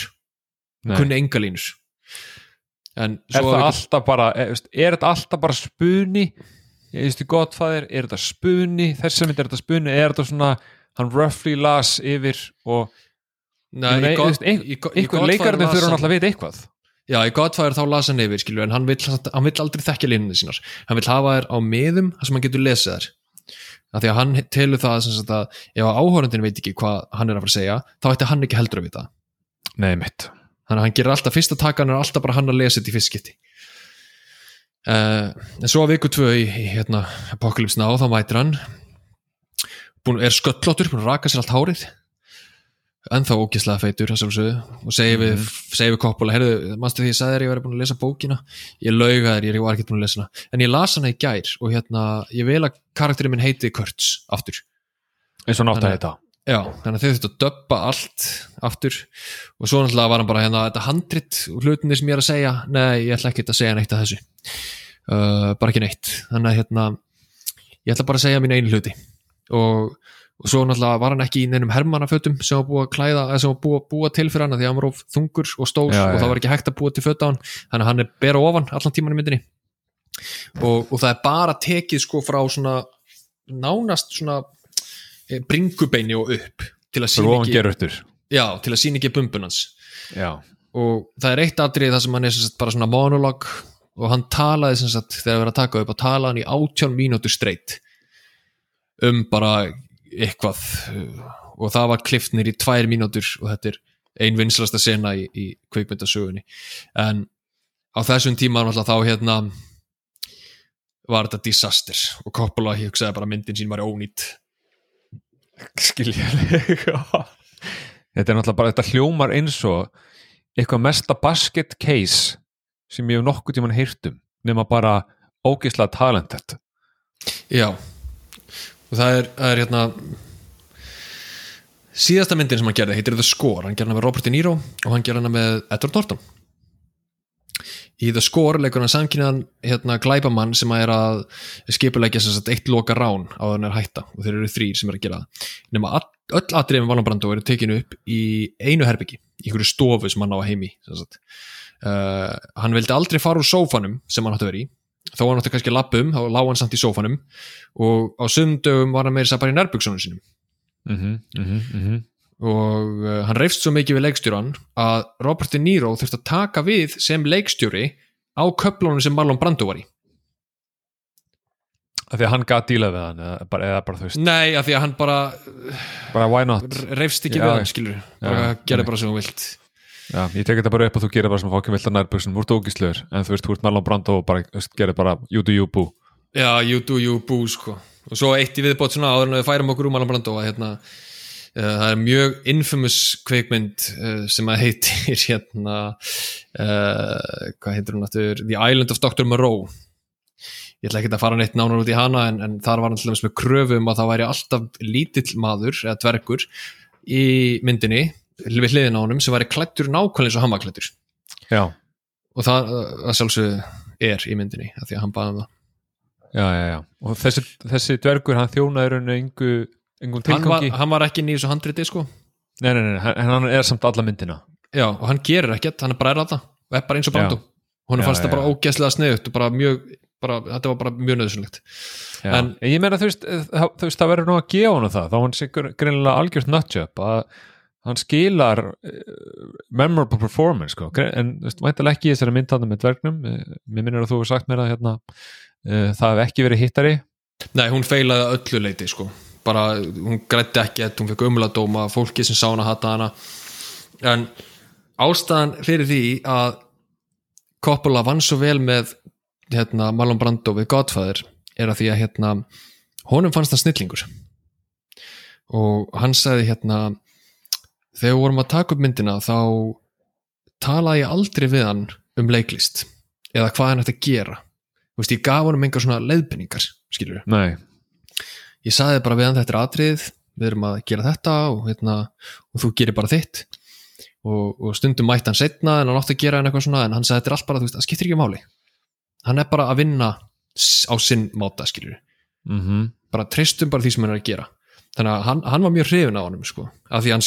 Nei. kunni enga línur en Er það alltaf bara, er, veist, er þetta alltaf bara spuni ég veist í gott fæðir, er þetta spuni þess að mynd er þetta spuni, er þetta svona hann roughly las yfir og Nei, einhver las þurfa hann- náttúrulega að vita eitthvað Já, í Godfather þá las hann yfir, skilju, en hann vill, hann vill aldrei þekkja línunni sínar. Hann vill hafa þær á miðum þar sem hann getur lesið þær. Af því að hann telur það sem sagt að ef áhörundin veit ekki hvað hann er að fara að segja, þá ætti hann ekki heldur að vita. Nei, mitt Þannig að hann gerir alltaf fyrsta takan er alltaf bara hann að lesa þetta í fyrst skipti. Uh, en svo að viku tvö í, í hérna, Apocalypse Now, þá mætir hann búin, er sköllóttur, búin að raka sér allt hárið ennþá ógislega feitur og segi við, segi við Coppola, heyrðu, manstu því ég sagði þér ég væri búin að lesa bókina, ég lauga þér, ég var ekki búin að lesa hana, en ég las hana í gær og hérna, ég vil að karakterinn minn heiti Kurtz aftur, eins og nátt að þetta já, þannig að þau þurftu að döbba allt aftur. Og svo náttúrulega var hann bara hérna, þetta handrit og hlutinni sem ég er að segja, nei, ég ætla ekki að segja neitt að þessu, uh, bara ekki neitt. Þannig að hérna ég ætla bara að segja mín einu hluti. Og, og svo náttúrulega var hann ekki í neinum hermannafötum sem var búið að klæða, eða sem var búið að búa til fyrir hann því að hann var of þungur og stór Já, og það var ekki hægt að búa til föt á hann. Þannig að hann er bera ofan allan tíman í myndinni. Og, og það er bara tekið sko frá svona nánast svona eh, bringubeini og upp til að sína ekki, já, til að sína ekki bumbun hans. Já, og það er eitt atrið það sem hann er sem sagt, bara svona monolog og hann talaði sem sagt þegar við erum að taka upp og talaði hann í 18 mínútur streitt um bara eitthvað uh, og það var kliftnir í tvær mínútur og þetta er ein vinslasta sena í, í kveikmyndasögunni en á þessum tíma þá hérna var þetta disaster og Coppola hugsaði bara myndin sín var ónýtt skiljalega [LAUGHS] Þetta er náttúrulega bara, þetta hljómar eins og eitthvað mesta basket case sem ég hef nokkuð tímann heyrt um nema bara ógeðslega talentet Já og það er, það er hérna síðasta myndin sem hann gerði heitir The Score, hann gerði hana með Robert De Niro og hann gerði hana með Edward Norton. Í The Score leikur hann samkynnaðan hérna glæpamann sem að er að skipulegja sem sagt eitt loka rán á þannig er hætta. Og þeir eru þrýr sem er að gera það. Nema öll atriðum Valon Brando eru tekinu upp í einu herbyggi, í einhverju stofu sem hann á heimi uh, hann vildi aldrei fara úr sófanum sem hann átti að vera í þó hann átti kannski að lappa um, þá lág hann samt í sófanum og á sundögum var hann meira bara í nærbuksunum sínum. Mm -hmm, mm -hmm. og uh, hann reyfst svo mikið við leikstjóran að Robert De Niro þurfti að taka við sem leikstjóri á köflunum sem Marlon Brando var í. Því að hann gat dílað við hann eða bara, eða bara þú veist, Nei, af því að hann bara bara reyfst ekki Já, við hann, skilur bara gerði bara sem þú vilt Já, ég tek þetta bara upp og þú gerir bara sem fókjum vilt að nærbuksun, þú ert ógíslegur en þú veist, þú ert Marlon Brando og bara, gerir bara you do you boo. Já, you do you boo, sko. Og svo eitt í viðbót svona áður en við færum okkur um Marlon Brando að hérna það er mjög infamous kveikmynd uh, sem að heitir [LAUGHS] hérna uh, hvað heitir hún aftur? The Island of Dr. Moreau. Ég ætla ekki að fara neitt nánar út í hana en, en þar var hann til dæmis með kröfum að það væri alltaf lítill maður eða dvergur í myndinni við hliðin á honum sem væri klættur nákvæmlega eins og hann var klættur já, og það, sjálfsög er í myndinni af því að hann baði um það. Já, já, já. og þessi, þessi dvergur hann þjónaði rauninu engu, engum hann var, tilgangi. hann var ekki nýjus og handriti sko. Nei, nei, nei, en hann er samt alla myndina. Já, og hann gerir ekkert, hann er bara þetta og er bara eins og Brando hún fannst það bara ógeðslega sniðut og bara mjög, bara, þetta var bara mjög nöðsynlegt. En- En ég meina þú veist, það, það verður nú að gefa hann það, þá hann sé greinilega algjört nutjob að hann skilar uh, memorable performance sko. En væntalega ekki í þessari myndtanda með dvergnum, Eh, mér minnir að þú hefur sagt mér að hérna, uh, það hef ekki verið hittari. Nei, hún feilaði að öllu leiti sko. Bara, hún grætti ekkert, hún fekk umladóma fólki sem sá hana hata hana. En ástæðan fyrir því að Coppola vann svo vel með hérna, Marlon Brando við Godfather er að því að hérna, honum fannst það snillingur. Og hann sagði hérna þegar við vorum að taka upp myndina þá talaði ég aldrei við hann um leiklist eða hvað hann ætti að gera. Þú veist, ég gaf honum engar svona leiðbendingar skilur Nei, ég sagði bara við hann þetta er atrið við erum að gera þetta og, hérna, og þú gerir bara þitt. Og, og stundum mætti hann setna en hann átti að gera en eitthvað svona en hann sagði þetta er allt bara, þú veist, það skiptir ekki máli. Hann er bara að vinna á sinn máta skilur mm bara treystum bara því sem hann er að gera. Þannig að hann, hann var mjög hrifin á honum sko, af því hann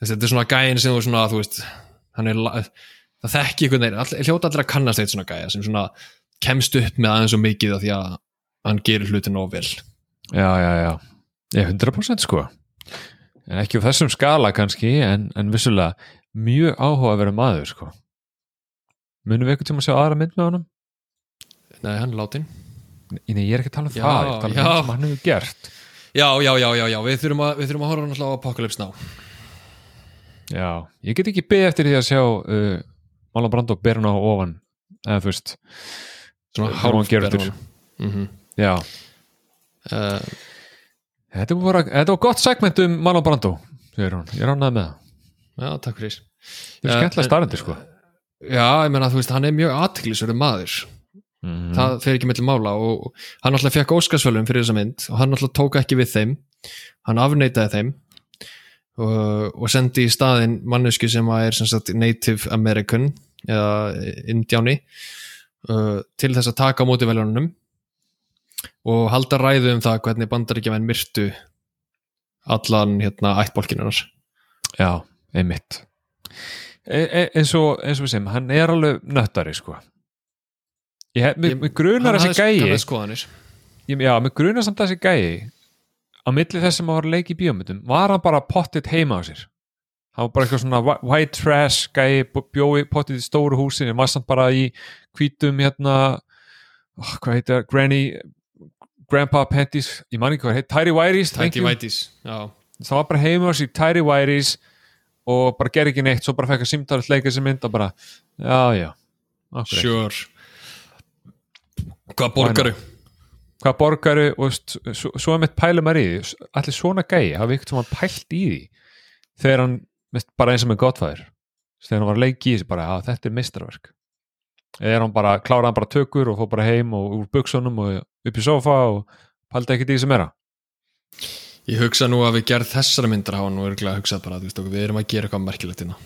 þessi, þetta er svona gæin sem þú svona, þú veist hann er, það þekki einhvern veginn all, hljóta allir að kannast eitt svona gæja sem svona kemst upp með aðeins og mikið af því að hann gerir hlutin of vel. Já, já, já. Ég 100% sko. En ekki á þessum skala kannski en, en vissulega mjög áhuga að vera maður sko. Munum við eitthvað tíma að sjá aðra mynd með honum? nei, hann er látin Nei, ég er ekki að tala um Já, það, ég er að tala um það sem hann hefur gert. Já, já, já, já, já, við þurfum að, við þurfum að horfa náttúrulega á Apocalypse Now Já, ég get ekki beðið eftir því að sjá uh, Marlon Brando ber hann á ofan eða þú veist svona hálf gerur mm -hmm. Já, uh, þetta var, þetta var gott segment um Marlon Brando segir hún, ég er ánægð með það. Já, takk fyrir. Þetta er Já, skemmtilega starrandi sko. Já, ég meina, þú veist, hann er mjög aðtiklisverður maður. Mm það fer ekki mellir mála og hann alltaf fekk Óskarsvölum fyrir þessa mynd og hann alltaf tók ekki við þeim. Hann afneitaði þeim og, og sendi í staðinn mannesku sem er sem sagt Native American eða Indjáni uh, til þess að taka á móti veljónunum og halda ræðu um það hvernig bandaríkjaman myrtu allan hérna ættbólkinunar Já, einmitt. E, e, eins, og, eins og við segjum, hann er alveg nöttari sko. Ég, mig, mig grunar þessi gæi. ég, Já, mig grunar samt þessi gæi á milli þess að var leik í bíómyndum var hann bara pottitt heima á sér? Hann var bara eitthvað svona whi- white trash gæi bjói pottitt í stóru húsin en var samt bara í hvítum hérna oh, hvað heitir það, Granny Grandpa Panties, ég man ekki hvað heit Tyree Whiteys, thank you. Það var bara heima á sér Tyree Whiteys og bara gerði ekki neitt, svo bara fekk að símtalið leika þessi mynd og bara, já, já sure. Hvað borgaru hvað borgaru og svo, svo er mitt pælum að í því allir svona gæi hafi ykkur sem pælt í því þegar hann, bara eins og með Godfather þegar hann var að leiki í þessi bara að þetta er mistarverk eða er hann bara, kláraði hann bara tökur og fór bara heim og úr buksunum og upp í sofa og pældi ekkert í þessi meira Ég hugsa nú að við gerð þessara myndar hafa nú örgulega hugsað bara, okkur, við erum að gera eitthvað merkilegt hérna.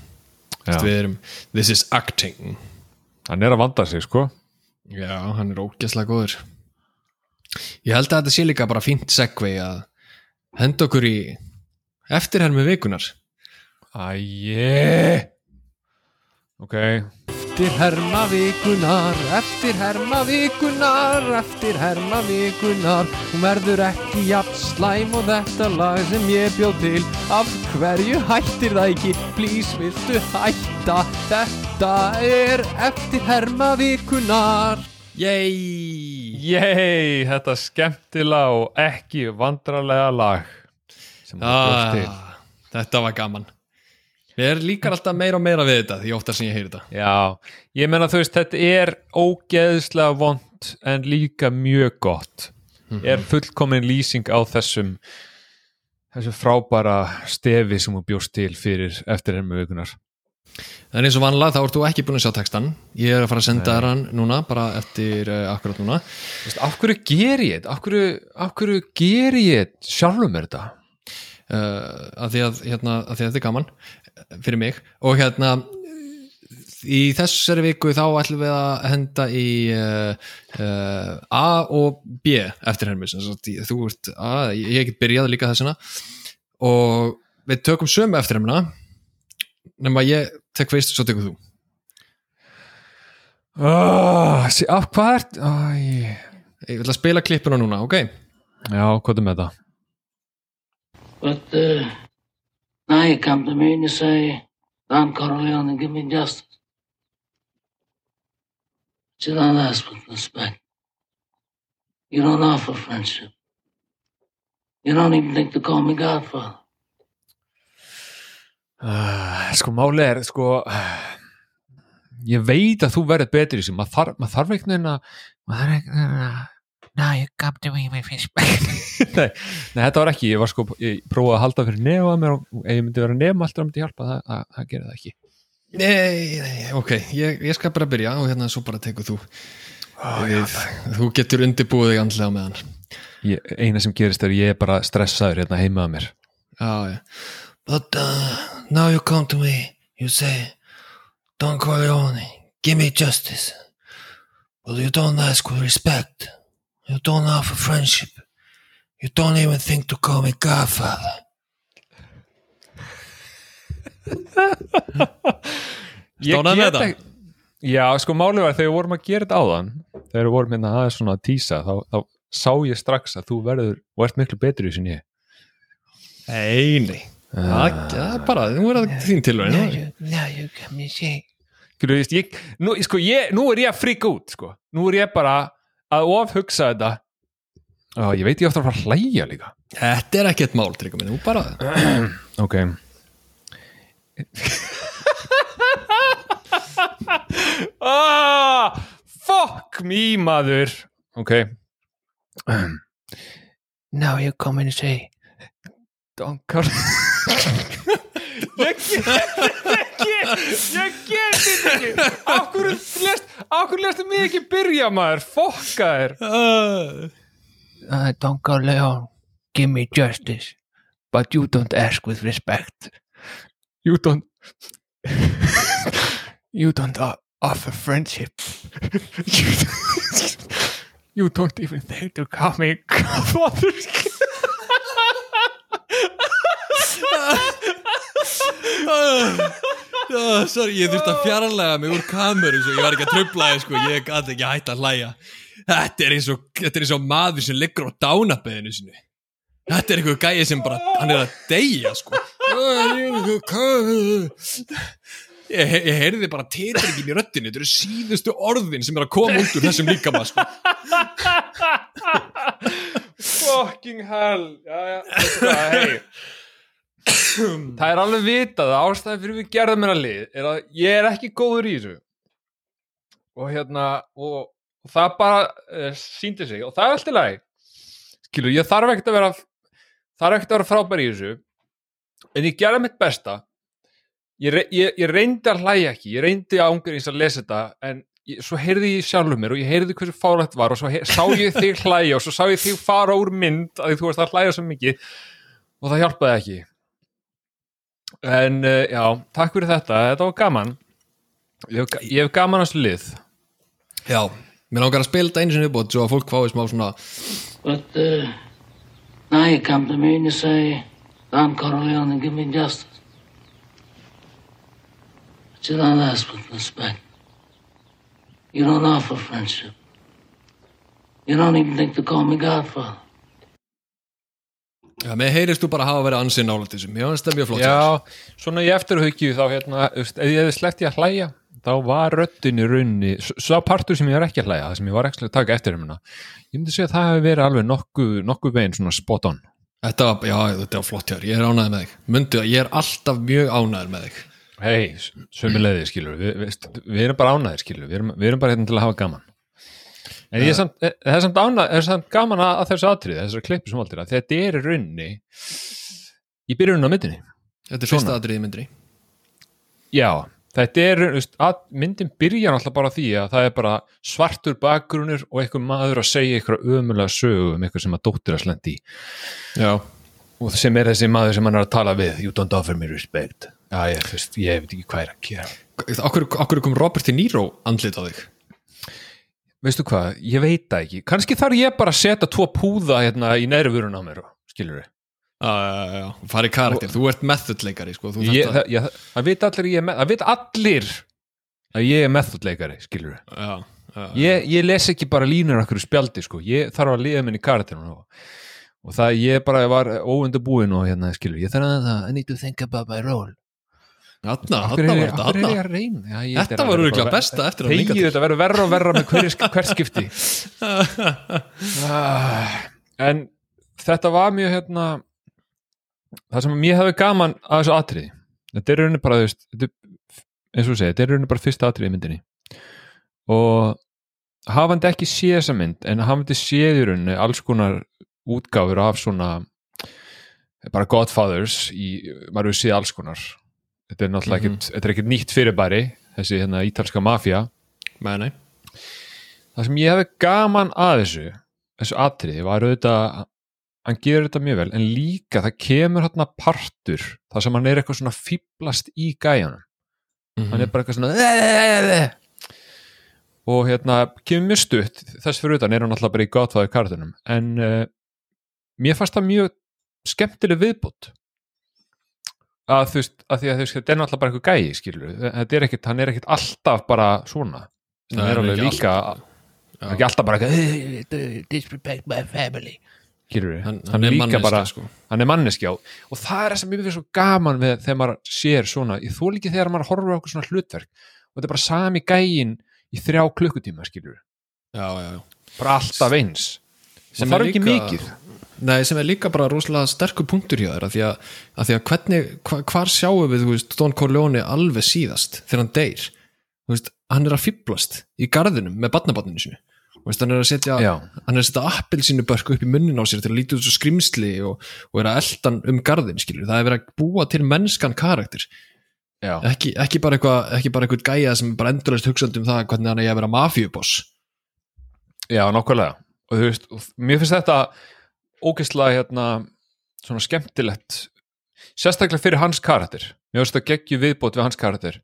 Þú veist, Við erum, this is acting. hann er að vanda sig sko Já, hann er ógeðslega góður. Ég held að þetta sé líka bara fínt segvei að henda okkur í eftirhermi vikunar. Æje Ok Eftir herma vikunar, eftir herma vikunar, eftir herma vikunar Hún verður ekki jafn slæm og þetta lag sem ég bjóð til Af hverju hættir það ekki? Please viltu hætta? Þetta er eftir herma vikunar Yey! Yey, þetta skemmtilega og ekki vandrarlega lag sem þú bjóst til Ah, þetta var gaman. Við erum líka alltaf meira og meira við þetta því ofta sem ég heyri þetta. Já, ég meina þú veist þetta er ógeðslega vond en líka mjög gott er fullkomin lýsing á þessum þessu frábæra stefi sem hún bjóst til fyrir eftir henni vikunar En eins og vanlega þá ert þú ekki búin að sjá textan Ég er að fara að senda þér hann núna bara eftir uh, akkurat núna. Hverju ger ég þetta? Hverju ger ég þetta? Sjálfum mér þetta? uh, að, því að, hérna, að því að þetta er gaman eh, fyrir mig. Og hérna í þessari viku þá ætlum við að henda í uh, uh, A og B eftir hermi sem sagt, í- þú ert A, ég get byrjað líka þessina. Og við tökum sömu eftir hermina nema ég tek fyrst svo tekur þú Oh, sí, af hvað er Æ, ég vil að spila klippuna núna, ok? Já, hvað er með þetta? But uh, now you come to me and you say, Don Corleone, give me justice. But you don't ask with respect. You don't offer friendship. You don't even think to call me Godfather. Uh, sko máli er sko ég veit að þú verður betri þessu. Maður þarf, maður þarf einhvern veginn að maður þarf einhvern veginn að Now you come to me with respect nei, nei, þetta var ekki, ég var sko ég prófaði að halda fyrir nefa mér og ef ég myndi vera nefn alltaf myndi hjálpa, það, það, það gerir það ekki. Nei, nei, ok, ég, ég skal bara byrja og hérna svo bara tekur þú. Við, þú getur undirbúið þig andlega með hann. Ég, eina sem gerist er að ég er bara stressaður hérna heima að mér. Já, já. But uh, now you come to me, you say, Don Corleone, give me justice. But you don't ask with respect. You don't offer friendship. You don't even think to call me Godfather. [LAUGHS] Stónaði með ekki- Já, sko málið var þegar við vorum að gera þetta áðan þegar við vorum hérna aðeins svona að tísa þá, þá sá ég strax að þú verður og ert miklu betri í sinni ég Nei, nei. Það það er bara, nú er það þín tilvæg. now you come and say, Skilur, veist, ég, nú, sko, ég, nú er ég að fríka út sko. nú er ég bara að ofhugsa þetta Ó, ég veit ég ofta að fara að hlæja líka Þetta er ekkert mál, tryggum minn, nú bara. [CLEARS THROAT] ok [LAUGHS] ah, fuck me maður ok now you come and say, Donkar [LAUGHS] ég get þetta ekki ég get þetta ekki hverju lest, hverju lestu mig ekki byrja maður fokka þér uh, Don Corleone, give me justice. But you don't ask with respect. you don't You don't offer friendship. you, you don't even think to call me godfather Oh, sorry, ég þurfti að fjarlæga mig úr kameru svo ég var ekki að trubla þig, sko, ég gæti ekki að hætta að hlæja. Þetta er eins og, þetta er eins og maður sem liggur á dánabeðinu sinu Þetta er einhver gæi sem bara, hann er að deyja, sko. Ég, ég heyrði bara titringin í röddinu, þetta eru síðustu orðin sem er að koma út úr þessum líkama, sko. Fucking hell. Já, já, veistu hvað, hey [COUGHS] það er alveg vitað að ástæði fyrir við gerðum að lið er að ég er ekki góður í þessu. Og hérna og, og það bara uh, síndi sig. Og það er alltaf lagi. Skilur, ég þarf ekkert að vera þarf ekkert að vera frábær í þessu. En ég gerði mitt besta. Ég, re- ég, ég reyndi að hlæja ekki. Ég reyndi að ángur eins að lesa þetta. En ég, svo heyrði ég sjálfur mér og ég heyrði hversu fálægt var og svo he- sá ég þig hlæja og svo sá ég þig fara úr mynd að þú varst að hlæja svo mikið. Og það hjálpaði ekki en uh, já, takk fyrir þetta þetta var gaman ég hef, ég hef gaman að þessu lið Já, mér langar að spila þetta einu sinni uppbót svo að fólk fái smá svona But uh, now you come to me and you say, Don Corleone, give me justice. But you don't ask with respect. You don't offer friendship. You don't even think to call me Godfather. Já, mér heyrist þú bara hafa verið ansinn nálægt þessum Já, þetta er mjög flott já, svona í eftirhaukju þá hérna, ef ég hefði sleppt ég að hlæja þá var röddin í raunni sá partur sem ég var ekki að hlæja, það sem ég var ekki að taka eftir um ég myndi segja að það hefði verið alveg nokku, nokku veginn svona spot on. Þetta já, þetta var flott hjá þér, ég er ánæður með þig. Mundu að ég er alltaf mjög ánæður með þig. Hei, sömu leiði skilur við, við, við erum bara ánæðir skilur við erum, við erum bara hérna til að hafa gaman en ég er samt, eh, það er samt, ánæð, er samt gaman að, þessu atrið, þessari klippu sem aldrei þetta er í raunni í byrjunum á myndinni. Þetta er fyrsta atriði í myndri Já, þetta er veist, myndin byrjar alltaf bara því að það er bara svartur bakgrunur og einhver maður að segja eitthvað ömulega sögu um eitthvað sem að dóttir að slendi í. Já, og sem er þessi maður sem hann er að tala við you don't offer me respect. Já, ég, veist, ég veit ekki hvað er að gera. Okkur, okkur kom Robert De Niro andlit á þig Veistu hvað, ég veit það ekki. Kannski þarf ég bara að setja tvo púða hérna í vörun á mér skilur við Já, já, já, farið karakter, þú ert method leikari sko, þú ég, það, ég, það veit allir er það veit allir að ég er methodleikari, skilur Já, já, ég, ég les ekki bara línur okkur spjaldi, sko, ég þarf að liða minni karakterinu og, og það ég bara var óundabúin og hérna, skilur ég þarf að, I need to think about my role Þarna, þarna var þetta, hverju er ég þarna að reyna? Já, ég- Þetta var bara- besta eftir að hingað til. þetta verður verra og verra með hver, hvert skipti? [LAUGHS] Ah, en þetta var mjög hérna það sem mér hefði gaman að þessu atriði. Þetta er rauninni bara veist, eins og þú segir, þetta er rauninni bara fyrsta atriði í myndinni. Og hafandi ekki séð þessa mynd en hafandi séð í rauninni alls konar útgáfur af svona bara Godfathers í, maður hefur séð alls konar þetta er náttúrulega ekkert, þetta er ekkert nýtt fyrirbæri þessi hérna ítalska mafía. Nei, nei. Það sem ég hefði gaman að þessu þessu atriði var auðvitað hann gerir þetta mjög vel en líka það kemur hérna partur þar sem hann er eitthvað svona fýblast í gæjanum. Mhm. hann er bara eitthvað svona og að þú veist, að því að þú veist, þetta er náttúrulega bara eitthvað gæi skilur, þetta er ekkit, hann er ekkit alltaf bara svona, hann er alveg ekki líka hann er ekki alltaf bara disrespect my family. Skilur Hann, hann, er líka bara sko. hann er manneskjá og það er það sem ég finnst svo gaman við þegar maður sér svona, ég þó líki þegar maður horfir á okkur svona hlutverk. Og þetta er bara sami gæin í þrjá klukkutíma skilur Já, já, já. Bara alltaf eins. Sem það þarf ekki mikið Nei, sem er líka bara rosalega sterkur punktur hjá þér að því að, að, því að hvernig, hva, hvar sjáum við veist, Don Corleone alveg síðast þegar hann deyr? Veist, hann er að fýblast í garðinum með barnabarninu sinu veist, hann er að setja að setja appelsínu börk upp í munnin á sér til að líta út svo skrimsli og, og er að eldan um garðin skilur, það er verið að búa til mennskan karakter. Ekki, ekki bara eitthvað gæja sem bara endurlega hugsandi um það hvernig hann er að vera mafíuboss. Já, nokkulega. Og þú veist, mér finnst þetta ógeðslega hérna svona skemmtilegt sérstaklega fyrir hans karakter. Mér finnst þetta geggju viðbót við hans karakter.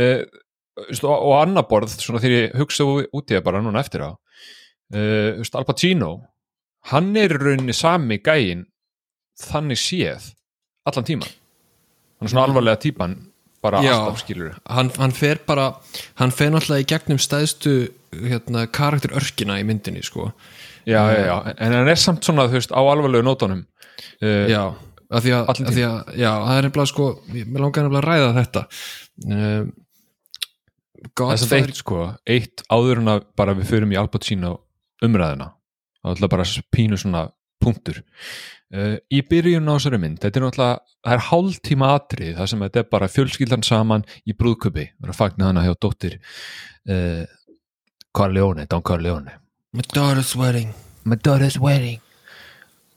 Uh, og, og annar borð svona þegar ég hugsa út í það bara núna eftir á. Uh, Al Pacino hann er rauninni sami gæin þannig séð allan tíman hann er svona alvarlega típan bara Já. alltaf skilur hann, hann fer bara hann fer náttúrulega í gegnum stæðstu hérna, karakter örkina í myndinni sko. Já, já, já, en hann er samt svona þú veist, á alvarlegu nótunum. Uh, já, af því að, af því að já, það er nefnilega sko, mér langar nefnilega að ræða þetta. Það er samt eitt sko eitt áður en að bara við förum í Al Pacino umræðina það er alltaf bara pínu svona punktur. Uh, í byrjun á þessari mynd þetta er náttúrulega, það er hálftíma atrið það sem þetta er bara fjölskyldan saman í brúðköpi, það er að fagna hana hjá dóttir uh, Corleone, Don Corleone My daughter's wedding. My daughter's wedding.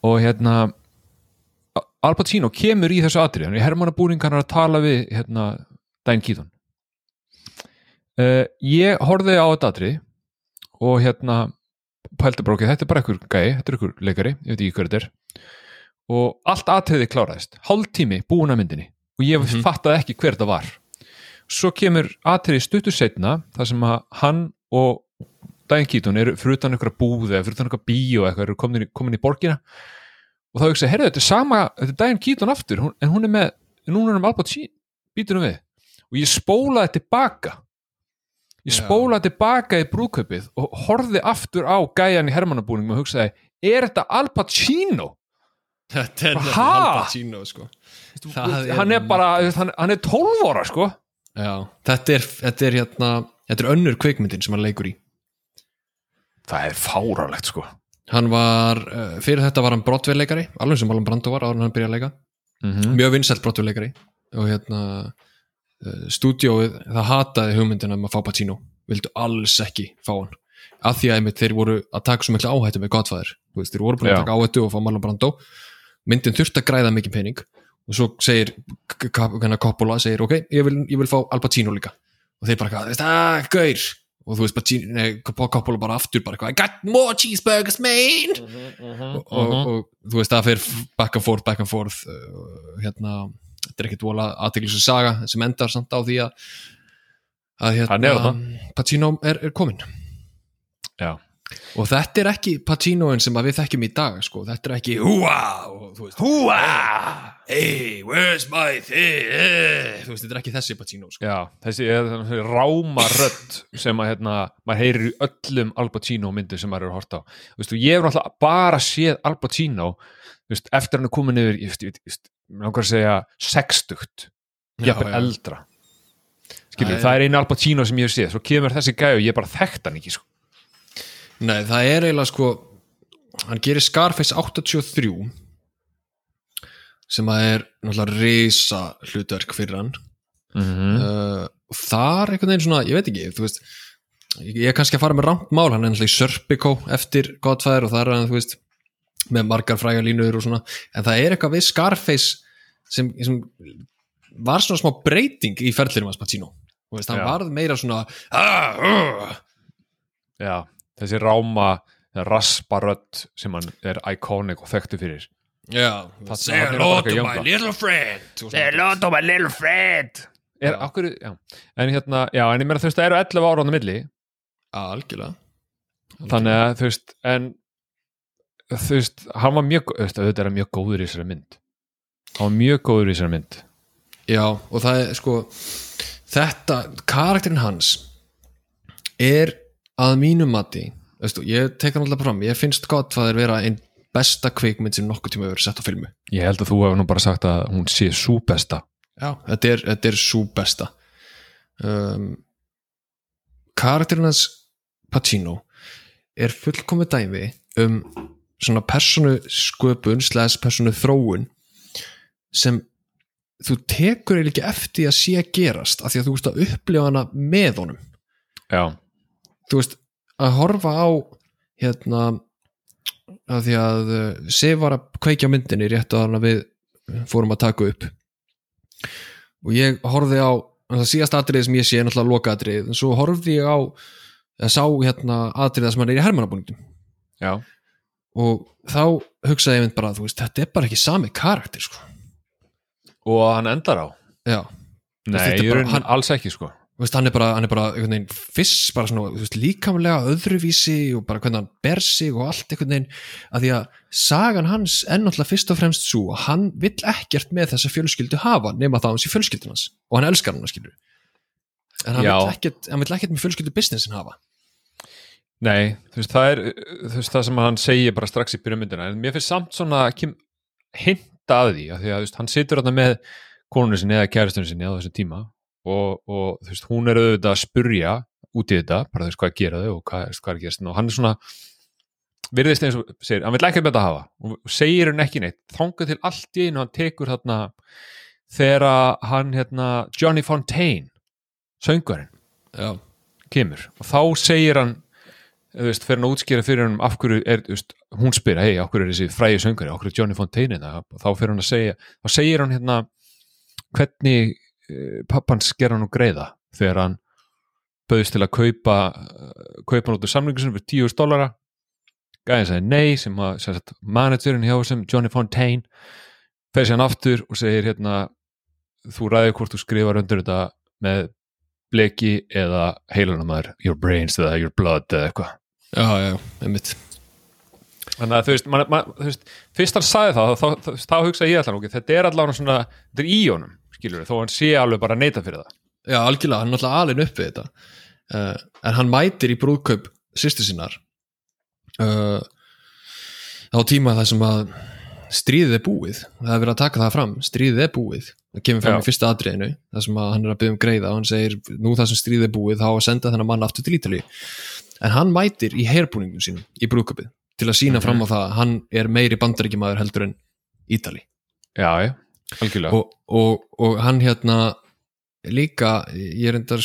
Og hérna Al Pacino kemur í þessu atrið hann er hermannabúning hann er að tala við hérna, Diane Keaton. Uh, ég horfði á þetta atrið og hérna pældi bara okkur, þetta er bara einhver gæi þetta er einhver leikari, ég veit ekki hver þetta er. Og allt atriði kláraðist. Hálftími búin að myndinni og ég Mhm. fattaði ekki hver þetta var. Svo kemur atriði stuttur setna þar sem að hann og Keaton eru fyrir utan einhverja búð eða fyrir utan einhverja bíó eitthvað eru komin í, komin í borgina. Og þá hugsa, herrðu, þetta er sama þetta er Diane Keaton aftur, hún, en hún er með núna er hann Albert Shein, býtur við. Og ég spólaði tilbaka. Ég spólaði tilbaka í brúköpið og horfði aftur á gæjan í hermannabúningum og hugsaði, er þetta Al Pacino? þetta er Ha? nefnilega Al Pacino sko. Það hann er bara, hann, hann er 12 ára sko. Já, þetta er, þetta er hérna þetta er önnur kveikmyndin sem hann leikur í það er fáralegt sko. Hann var, uh, fyrir þetta var hann brottveilleikari alveg sem Marlon Brando var áður en hann byrjaði að leika. Mm mjög vinsælt brottveilleikari og hérna uh, stúdíóið, það hataði hugmyndina um að fá Pacino, vildu alls ekki fá hann, af því að einmitt þeir voru að taka svo mikla áhættu með Godfather. Þú veist, þeir voru búin að taka áhættu og fá Marlon Brando. Myndin þurfti að græða mikið pening. Og svo segir hérna Coppola segir ok, ég vil, ég vil fá Al Pacino líka. Og þeir bara hvað, veist það, gaur og þú veist nei, Coppola bara aftur bara hvað, I got more cheeseburgers man! Og, og, og þú veist það fyrir back and forth, back and forth uh, hérna, þetta er ekkert vola aðteglisum saga sem endar samt á því að að hérna. Pacino er, er komin Já, og þetta er ekki Pacinoin sem að við þekkjum í dag sko. þetta er ekki húa húa hey, where's my thing Eh, þú veist, þetta er ekki þessi Pacino sko. já þessi, er þessi ráma rödd sem að hérna, maður heyrir í öllum Al Pacino myndum sem maður er að horta á Þú veist, og ég hef náttúrulega bara séð Al Pacino þú veist, eftir hann er komin yfir ég langar að segja sextugt, já. eldra skilur, Það er- það er einu Al Pacino sem ég hef séð svo kemur þessi gæi og ég bara þekkt hann ekki sko. Nei, það er eiginlega sko hann gerir Scarface 83 sem að er náttúrulega risa hlutverk fyrir hann. Mm. uh, og þar einhvern veginn svona, ég veit ekki veist, ég er kannski að fara með rangt mál hann er náttúrulega í Serpico eftir Godfather og það er hann, þú veist með margar fræga línur og svona en það er eitthvað við Scarface sem, sem var svona smá breyting í ferðlirum hans Pacino. Þú veist, hann varð meira svona ah, uh, já, þessi ráma raspa rödd sem hann er iconic og þekktu fyrir. Já, Það- say er hello to my little friend. Og svona. to my little friend. Er Já. okkur, já. En hérna, já, en ég meina þú veist, það eru 11 ára á það milli algjörlega. Þannig að þú veist en þú veist, hann var mjög auðvitað er mjög góður í þessari mynd. Hann var mjög góður í þessari mynd. Já, og það er sko þetta, karakterinn hans er að mínum mati veistu, ég tek hann alltaf fram, ég finnst gott hvað er vera einn besta kvikmynd sem nokkuð tíma hefur verið sett á filmu. Ég held að þú hefur nú bara sagt að hún sé svo besta. Já, þetta er, þetta er svo besta. Um, karakterinn hans Pacino er fullkomið dæmi um svona personu sköpun slags personu þróun sem þú tekur eiginlega ekki eftir að sé að gerast af því að þú veist að upplifa hana með honum. Já, þú veist að horfa á hérna að því að uh, Sif var að kveikja myndinni rétt að hana við fórum að taka upp. Og ég horfði á það síðast atriðið sem ég sé er náttúrulega loka atriðið en svo horfði ég á að sá hérna atriðið sem hann er í hermannabúningum. Já, og þá hugsaði ég mynd bara veist, þetta er bara ekki sami karakter sko. og hann endar á? Já, nei, bara- hann- alls ekki sko veist, hann er bara, hann er bara einhvern veginn fyrst bara svona, veist, líkamlega öðruvísi og bara hvernig hann ber sig og allt einhvern veginn, að því að sagan hans er náttúrulega fyrst og fremst svo að hann vill ekkert með þessa fjölskyldu hafa nema það hans í fjölskyldun hans. Og hann elskar hann, skilur en hann vill ekkert, hann vill ekkert með fjölskyldu businessin hafa. Nei, þú veist, það er þú veist, það sem hann segir bara strax í pyramidina en mér finnst samt svona kem, hinta að því, að því að veist, hann situr þarna með konunni sinni eða kæristunni sinni á þessu tíma og, og þú veist, hún er auðvitað að spurja út í þetta, bara þú veist, hvað gera þau og hvað, hvað er að gerast og hann er svona virðist eins og segir, hann vil ekki með þetta hafa. Og segir hann ekki neitt, þangað til allt í einu hann tekur þarna þegar hann, hérna, Johnny Fontaine söngvarinn Já, kemur. Og þá segir hann þú veist, fyrir hann að útskýra fyrir hann af hverju er, þú veist, hún spyr, hei, af hverju er þessi frægi söngari, af hverju er Johnny Fontaine það, og þá fyrir hann að segja, þá segir hann hérna hvernig pappans ger hann nú greiða þegar hann bauðist til að kaupa uh, kaupa hann út úr samlingusunum fyrir 10.000 dollara. Gæðin sagði nei sem að sagt, managerinn hjá sem Johnny Fontaine fer sér hann aftur og segir hérna þú ræðir hvort þú skrifar undir þetta með bleki eða heilanamaður, your brains eða your blood eða eitthvað. Já, já, einmitt. Þannig að þú veist, man, man, þú veist fyrst hann sagði það, þá, þá, þá hugsa ég allan okay, þetta er allan svona, þetta er í honum skilur þó hann sé alveg bara neita fyrir það. Já, algjörlega, hann er náttúrulega alveg upp við þetta. Uh, en hann mætir í brúðkaup sýstu sinnar uh, á tíma þar sem að stríðið er búið. Það er verið að taka það fram, stríðið er búið. Það kemur fram Já. í fyrsta atriðinu þar sem að hann er að byggja um greiða og hann segir nú það sem stríðið er búið þá að senda þennan mann aftur til Ítali en hann mætir í herbúningum sínum í brúðkaupið til að sína fram á það að hann er meiri bandaríkjamaður heldur en Ítali já, algjörlega og, og, og hann hérna líka, ég er endar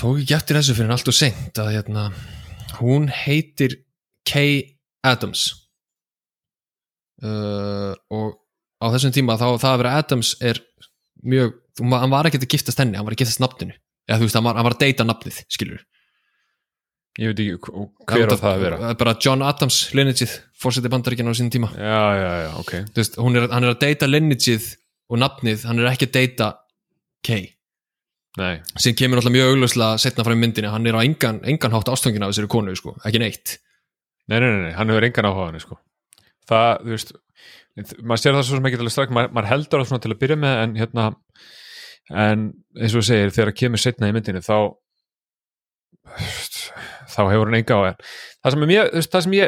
tók ekki eftir þessu fyrir en allt og seint að hérna hún heitir Kay Adams. Uh, og á þessum tíma þá það að vera Adams er mjög, hann var ekki að giftast henni hann var að giftast nafninu. Eða þú veist, hann var, hann var að deyta nafnið, skilur ég veit ekki hv- hver á það að vera. bara John Adams, lineageið fórseti bandaríkjana á sínum tíma. Já, já, já, ok. Þú veist, hún er, hann er að deyta lineageið og nafnið, hann er ekki að deyta Kay, nei, sem kemur alltaf mjög augljóslega setna frá í myndinni, hann er á engan, engan hátt ástofngina af þessari konu, sko, ekki neitt. Nei, nei, nei, nei, hann hefur engan áhuga á henni sko. það, þú veist maður sér það svo sem ekki alveg strax maður, maður heldur það svona til að byrja með en hérna en eins og þú segir, þegar það kemur setna í myndinu þá þá hefur hann enga á henni það sem, veist, það sem ég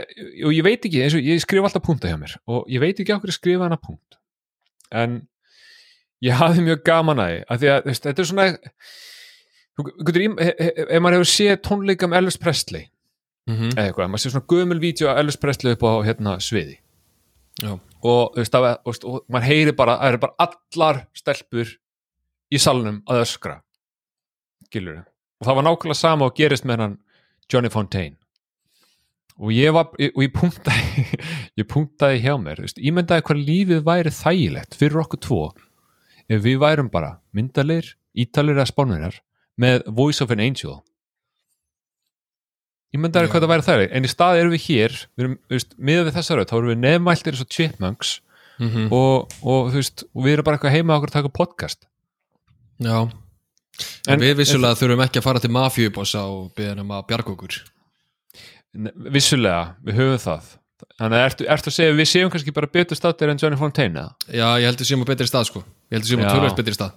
og ég veit ekki, eins og ég skrifa alltaf punkta hjá mér og ég veit ekki okkur að skrifa hana punkt. En ég hafði mjög gaman að því að því að þetta er svona ef maður hefur séð tónleika með Elvis Presley mm eða eitthvað, maður sé svona gömul vídeo af Elvis Presley upp á hérna sviði. Já, og, þú veist, það, og, og maður heyri bara það eru bara allar stelpur í salnum að öskra. Gilur og það var nákvæmlega sama og gerist með hann Johnny Fontaine. Og ég var og ég punktaði [LAUGHS] ég punktaði hjá mér, veist, ímyndaði hvað lífið væri þægilegt fyrir okkur tvo ef við værum bara myndalir, ítalir eða spánverjar með Voice of an Angel. Ímyndaði Já. hvað það væri þægilegt. En í stað erum við hér, við erum, veist, miðað við þessar þá erum við nefnmæltir eins og chipmunks mm og, og þú veist, og við erum bara eitthvað heima okkur að taka podcast. Já. En- En, við vissulega þurfum ekki að fara til mafíubossa og byrja um að bjarga okkur En vissulega, við höfum það þannig að ertu, ertu að segja að við séum kannski bara betur státtir en Johnny Fontaine eða? Já, ég held að séum á betri stað sko Ég held að séum á Já. tölvöld betri stað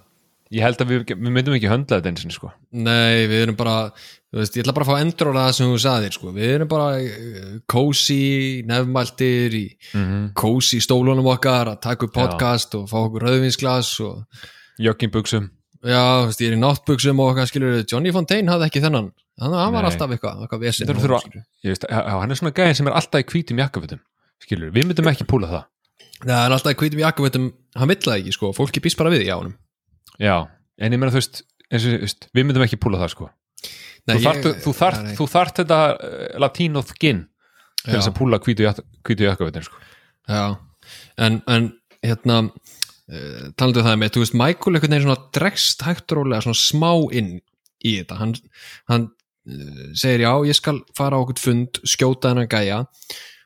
ég held að við, við myndum ekki höndla þetta eins og sko. Nei, við erum bara þú veist, Ég ætla bara að fá endur á það sem þú sagðir sko. Við erum bara uh, cozy nefnmæltir í mm -hmm. cozy stólunum okkar að taka upp podcast og fá okkur rauðvinsglas og joggingbuxum já, þú veist, ég er í náttbuxum og okkar skilur Johnny Fontaine hafði ekki þennan. Hann, hann var Nei. alltaf eitthvað, eitthvað vesinn Þetta þurfa- skilurðu. Ég veist, já, hann er svona gæðin sem er alltaf í hvítum jakkafutum skilur, við myndum ekki púla það. Nei, hann er alltaf í hvítum jakkavötum hann vill það ekki, sko, fólki býst bara við í ánum já, en ég meina þú veist, eins og, þú veist við myndum ekki púla það sko. Nei, þú þart, þú þart, nei, þú þart þetta uh, latínóð ginn til Já. þess að púla hvítu, jak- hvítu jakkafutin sko. Já, en, en hérna uh, talandu um það með, þú veist, Michael einhvern veginn svona dregst hægt rólega svona smá inn í þetta, hann, hann uh, segir já, ég skal fara á okkur fund, skjóta hennan gæja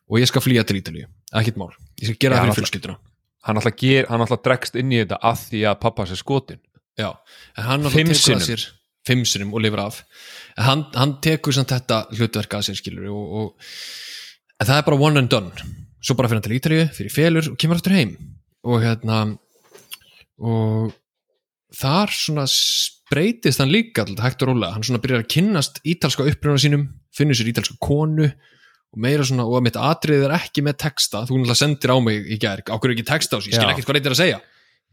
og ég skal flýja til Ítalíu, ekkert mál. Ég skal gera það fyrir fjölskylduna. hann alltaf, ger, hann alltaf dregst inn í þetta að því að pappa sér skotin Já, en hann alltaf tekur að sér fimm sinnum og lifir af. Hann, hann tekur samt þetta hlutverk að sér skilur og, og það er bara one and done. Svo bara fyrir hann til Ítalíu, fyrir félur og kemur aftur heim. Og hérna og þar svona breytist hann líka alltaf hægt og rólega, hann svona byrjar að kynnast ítalska uppruna sínum, finnur sér ítalska konu og meira svona, og að mitt atrið er ekki með texta, þú náttúrulega sendir á mig í gær, ákveður ekki texta á sig, ég skil ekkert hvað er að segja.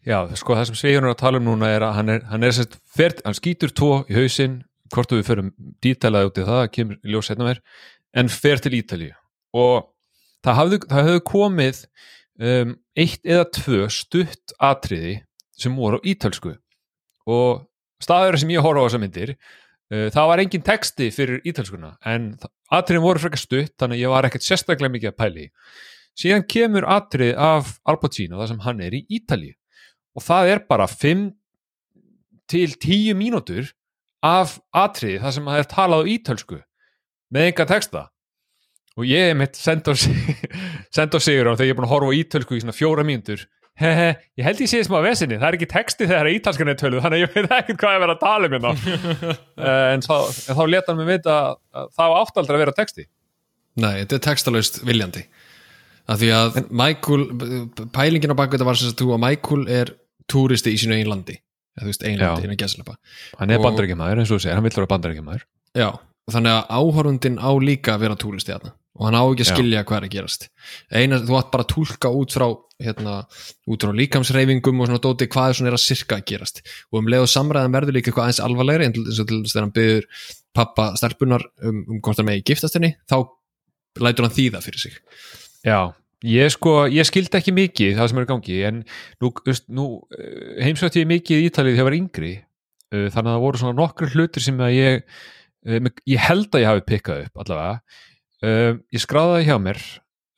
Já, sko það sem Sveigurinn er að tala um núna er að hann er, hann er sett, fer, hann skýtur tvo í hausinn, hvort við förum dítalaði út í það, kemur ljós setna mér en fer til Ítalíu. Og það hafði, það hafði komið um, eitt eða tvö stutt atriði sem voru á ítölsku. Og staður sem ég horfa á þessar myndir uh, það var engin texti fyrir ítölskuna en atriðin voru frekar stutt þannig að ég var ekkert sérstaklega mikið að pæli síðan kemur atrið af Al Pacino þar sem hann er í Ítalíu. Og það er bara 5 til 10 mínútur af atriði þar sem það er talað á ítölsku með enga texta. Og ég er mitt send á sigur á þegar ég er búin að horfa á ítölsku í svona fjóra mínútur hehe, ég held ég sé smá vesinni. Það er ekki texti þegar ítalskan er töluð þannig að ég veit ekkert hvað ég verið að tala um hérna. [LAUGHS] Eh, en þá, en þá leta hann mig vita að það átt aldrei að vera texti. Nei, þetta er textalaust viljandi. Af því að Michael pælingin á baku þetta var sem sagt að Michael er túristi í sínu eigin landi. Eða þú veist, eigin Já. landi, innan gæslepa hann er bandarækjamaður eins og þú segir, hann vill vera bandarækjamaður Já, þannig að áhorfundin á líka að vera túristi þarna. Og hann á ekki að Já. skilja hvað er að gerast. Eina, þú átt bara að túlka út frá hérna, út frá líkamsreifingum og svona dóti hvað er svona er að sirka að gerast? Og um leið og samræðan verður líka eitthvað aðeins alvarlegri eins og til þess þegar hann byður pappa stelpunar um, um hvort hann megi giftast henni þá lætur hann þýða fyrir sig. Já, ég sko, ég skildi ekki mikið það sem er í gangi, en nú, nú heimsvætti ég mikið í Ítalið þegar ég var yngri, uh, þannig að það voru svona nokkur hlutir sem að ég mig- ég held að ég hafi pikkað upp allavega, um, ég skráði það hjá mér.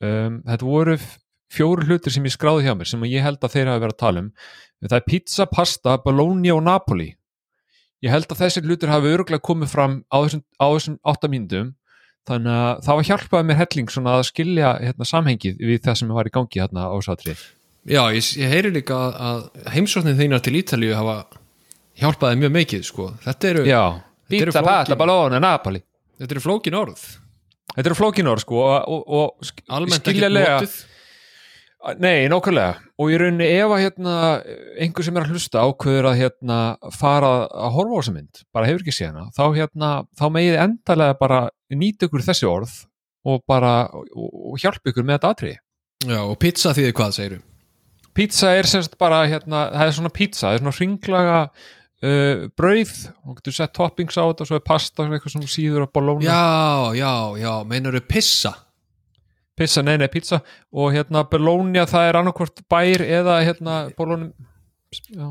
Um, þetta voru fjóru hlutir sem ég skráði hjá mér sem ég held að þeir hafa verið að tala um. Það er pizza, pasta, bologna og napoli. Ég held að þessir hlutir hafi öruglega komið fram á þessum, á þessum áttamíndum þannig að það var hjálpaði mér helling svona að skilja hérna, samhengið við það sem var í gangi hérna á sátrið Já, ég, ég heyri líka að, að heimsóknir þínar til Ítalíu hafa hjálpaði mjög mikið, sko. Þetta eru, Já, pizza, flókin- pasta, bologna, napoli þetta eru flókin orð. Þetta eru flókinor sko og, og, og Almennt ekki notuð. Nei, nákvæmlega og í rauninni ef að hérna einhver sem er að hlusta ákveður að hérna fara að horfa á þessa mynd bara hefur ekki séð hana þá hérna, þá megið endalega bara nýta ykkur þessi orð og bara og, og hjálpa ykkur með þetta atriði Já, og pizza þýðir hvað, segiru? Pizza er semst bara hérna, það er svona pizza, það er svona hringlaga uh, brauð og getur sett toppings á þetta og svo er pasta eitthvað svona síður og bologna Já, já, já, meinar pissa? pizza, nei, nei, pizza og hérna bologna það er annarkvort bær eða hérna bologna já,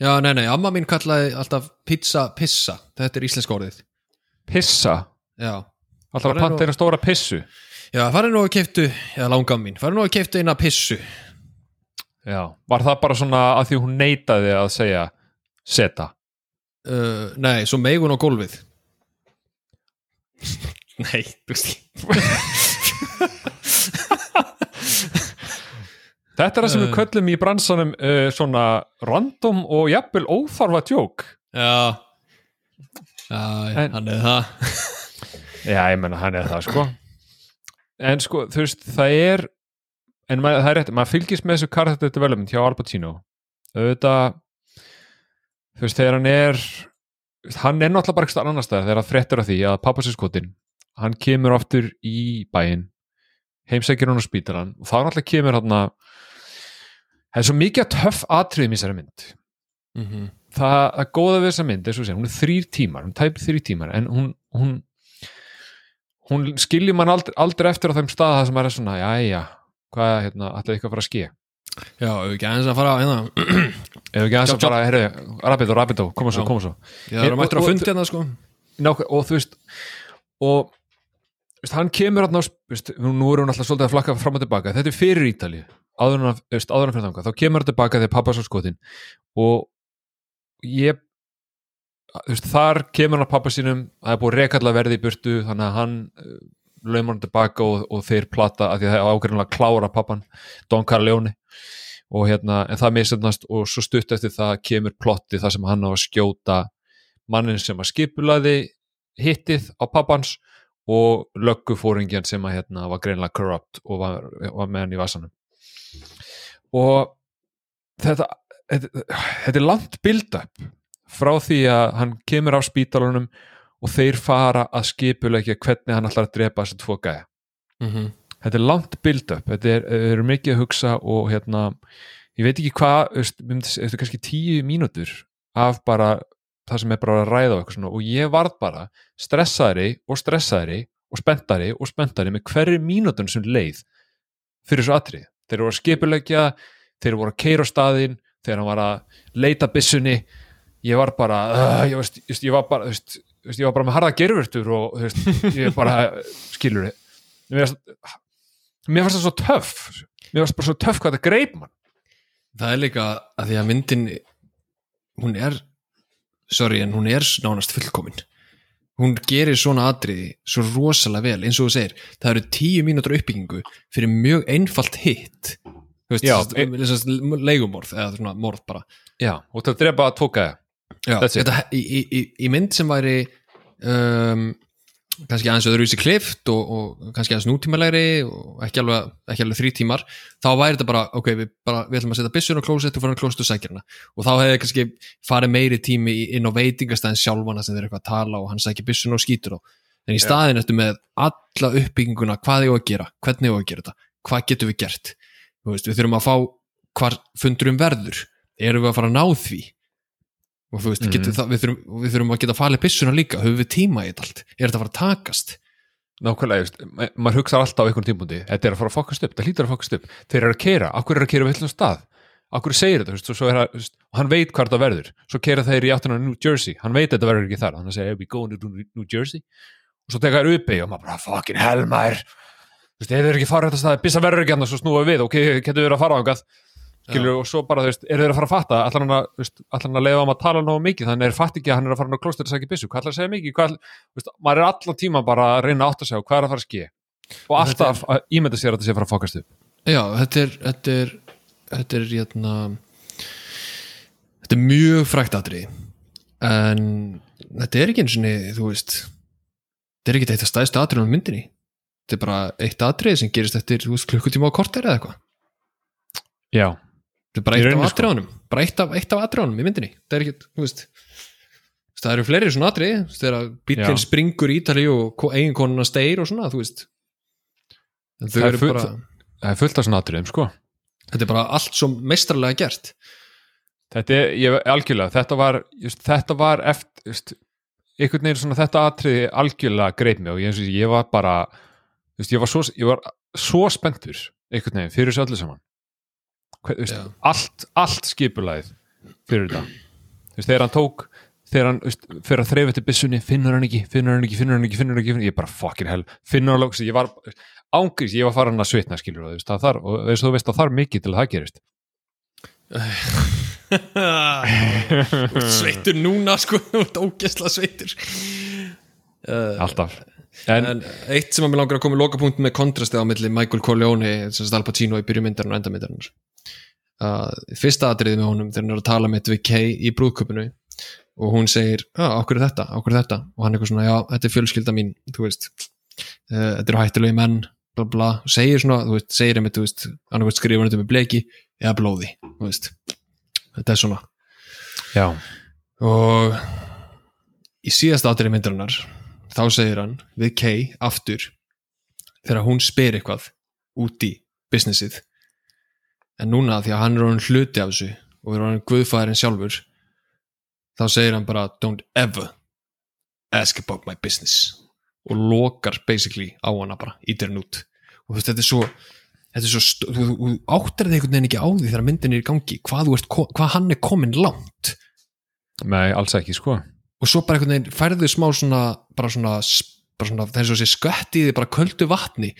Já, nei, nei, amma mín kallaði alltaf pizza pissa. Þetta er íslensk orðið. pissa Já. alltaf að panta eina stóra pissu Já, farið nú að keiftu, já, langan mín, farið nú að keiftu eina pissu. já, var það bara svona að því hún neitaði að segja seta Uh, nei, svo meigun á gólfið. [LAUGHS] nei, þú veist [LAUGHS] þetta er það sem við Uh. köllum í bransanum uh, svona random og jafnvel óþarfa djók Já, já, En- hann er það. [LAUGHS] já, ég menna hann er það sko en sko, þú veist, það er en maður, það er rétt, maður fylgist með þessu character development hjá Al Pacino auðvitað þú veist, þegar hann er hann er náttúrulega bara eitthvað annar stað þegar það fréttur af því að pappasiskotin hann kemur aftur í bæinn heimsækir hún á spítalan og þá náttúrulega kemur hann að það er svo mikið töff atriðum í þessari mynd. Mm -hmm. það að góða við þessa mynd er segja, hún er þrýr tímar, hún tæpir þrýr tímar en hún, hún hún skiljum mann aldrei, aldrei eftir á þeim stað það sem er svona, jæja hvað, hérna, ætlaði eitthvað að fara að ske Já, ef ekki aðeins að fara hérna. [CLEARS THROAT] ef ekki aðeins að bara, herru, Rapido, Rapido koma svo, koma svo. Já, það er mættur að fundi hérna, sko. Nák og þú veist og þú veist, hann kemur hann veist, nú er hún alltaf svolítið að flakka fram og tilbaka, þetta er fyrir Ítalíu áður en fyrir þangað. Þá kemur hann tilbaka þegar pappa svo skotin og ég þú veist, þar kemur hann að pappa sínum það er búið rekalla verði í burtu þannig að hann laumar hann tilbaka og, og þeir plata að því að það er ágærinlega að klára pappan Don Carleone og hérna, en það misefnast og svo stutt eftir það kemur plotti þar sem hann á að skjóta mannin sem að skipulaði hittið á pappans og löggufóringjan sem að hérna var greinlega corrupt og var, var með hann í vasanum. Og þetta þetta, þetta er langt build-up frá því að hann kemur af spítalunum og þeir fara að skipulegja hvernig hann ætlar að drepa þessi tvo gæja Mm -hmm. þetta er langt build-up þetta er, er mikið að hugsa og hérna ég veit ekki hvað, er kannski tíu mínútur af bara það sem er bara að ræða og og ég varð bara stressaðri og stressaðri og spenntari og spenntari með hverju mínútun sem leið fyrir svo atrið þeir voru að skipulegja, þeir voru að keira á staðinn, þegar hann var að leita byssunni, ég var bara uh, ég, veist, ég, var bara þú veist, veist, ég var bara með harða gerfurtur og veist, ég bara [LAUGHS] skilur þið mér fannst það svo töff. Mér fannst bara svo töff hvað það greip mann. Það er líka að því að myndin hún er sorry, en hún er nánast fullkomin. Hún gerir svona atriði svo rosalega vel, eins og þú segir það eru tíu mínútur uppbyggingu fyrir mjög einfalt hitt e leigumorð eða morð bara. Já, og það drepa að tóka Já, þetta, í, í, í, mynd sem væri um, kannski aðeins öðruvísi klift og, og kannski aðeins nútímalegri og ekki alveg, ekki alveg þrý tímar þá væri þetta bara, ok, við, bara, við ætlum að setja byssun og klósett og fara klósett og sækjana og þá hefði kannski farið meiri tími inn á veitingastæðin sjálfana sem þeir eitthvað að tala og hann sækja byssun og skýtur á. En í staðin eftir með alla uppbygginguna hvað ég á að gera, hvernig ég á að gera þetta hvað getum við gert? Veist, við þurfum að fá hvar fundurum verður. Erum við að fara að ná því og þú veist, mm það, við, þurfum, við þurfum að geta falið byssuna líka, höfum við tíma í þetta allt? Er þetta að fara að takast? Nákvæmlega, just, ma maður hugsa alltaf á einhvern tímpúndi þetta er að fara að fokast upp, það hlýtur að fokast upp. Þeir eru að keira, akkur eru að keira við heilum stað? Akkur segir þetta, þú veist, og svo er það þú veist, og hann veit hvað þetta verður, svo keira þeir í áttuna New Jersey, hann veit að þetta verður ekki þar. Að segja, we going to New Jersey. Og svo teka þær uppi og maður bara, fucking hell maður. Þú veist, ef þeir ekki fara þetta staði, byssa verður ekki annars svo snúa við, ok, getur við að fara á einhvað skilur, og svo bara, þú veist, eru þeir að fara að fatta allar hann að, allar hann að leiða um að tala nógu mikið, þannig er fatt ekki að hann er að fara inn á klóstur að segja byssu, hvað ætlar að segja mikið, hvað, þú veist, maður er allan tíma bara að reyna að átta sig á hvað er að fara að ske. Og alltaf að ímynda sér að þetta sé að fara að fokast upp. Já, þetta er þetta er, þetta er hérna þetta er mjög frækt atrið en þetta er ekki eins og þú veist þetta er ekki eitt af stæðstu atriðum á myndinni. Þetta er bara eitt atrið sem gerist eftir klukkutíma á korter eða eitthvað. Já, þetta er bara Í eitt af sko. atriðunum. Bara eitt af, af atriðunum í myndinni. Þetta er ekki, þú veist það eru fleiri svona atrið þegar bíllinn Já. springur í Ítali og eiginkonuna steir og svona, þú veist. Það er bara það er fullt af svona atriðum, sko. Þetta er bara allt svo mestrarlega gert. Þetta er, ég, algjörlega, þetta var just, þetta var eftir just, einhvern veginn svona þetta atriði algjörlega greip mig og ég, ég var bara just, ég, var svo, ég var svo spenntur einhvern veginn fyrir þessu öllu saman Já. allt, allt skipulæð fyrir þetta. Þegar hann tók þegar hann just, fyrir að þreif eftir byssunni finnur hann ekki, finnur hann ekki, finnur hann ekki, finnur hann ekki finnur, ég bara fucking hell, finnur hann ekki ég var ángrís, ég var farin að svitna skilur og það þar, og eins og þú veist að það er mikið til að það gerist. [LAUGHS] Sveittur núna sko ógesla sveittur. Uh, alltaf en, en eitt sem að mér langar að koma í lokapunkt með kontrastið á milli Michael Corleone sem Al Pacino í byrjumyndarinn og endamyndarinn uh, fyrsta atriðið með honum þegar hann er að tala með Kay í brúðköpunu og hún segir, já, okkur er þetta, okkur er þetta? Og hann er eitthvað svona, já, þetta er fjölskylda mín þú veist, uh, þetta eru hættulegi menn bla bla, og segir svona, þú veist, segir einmitt, þú veist, annarkvæmt skrifur þetta með bleki eða blóði, þú veist. Þetta er svona. Já, og í síðasta átri myndarinnar þá segir hann við Kay aftur þegar hún spyr eitthvað út í businessið. En núna því að hann er orðin hluti af þessu og er orðin guðfæðurinn sjálfur þá segir hann bara don't ever ask about my business. Og lokar basically á hana bara ítir hann út. Og þetta er svo svo, þú, áttar þig einhvern veginn ekki á því þegar myndin er í gangi hvað, ert, hvað hann er komin langt. Nei, alls ekki sko og svo bara einhvern veginn færðu smá svona bara svona, bara svona svo að sé skött í því bara köldu vatni.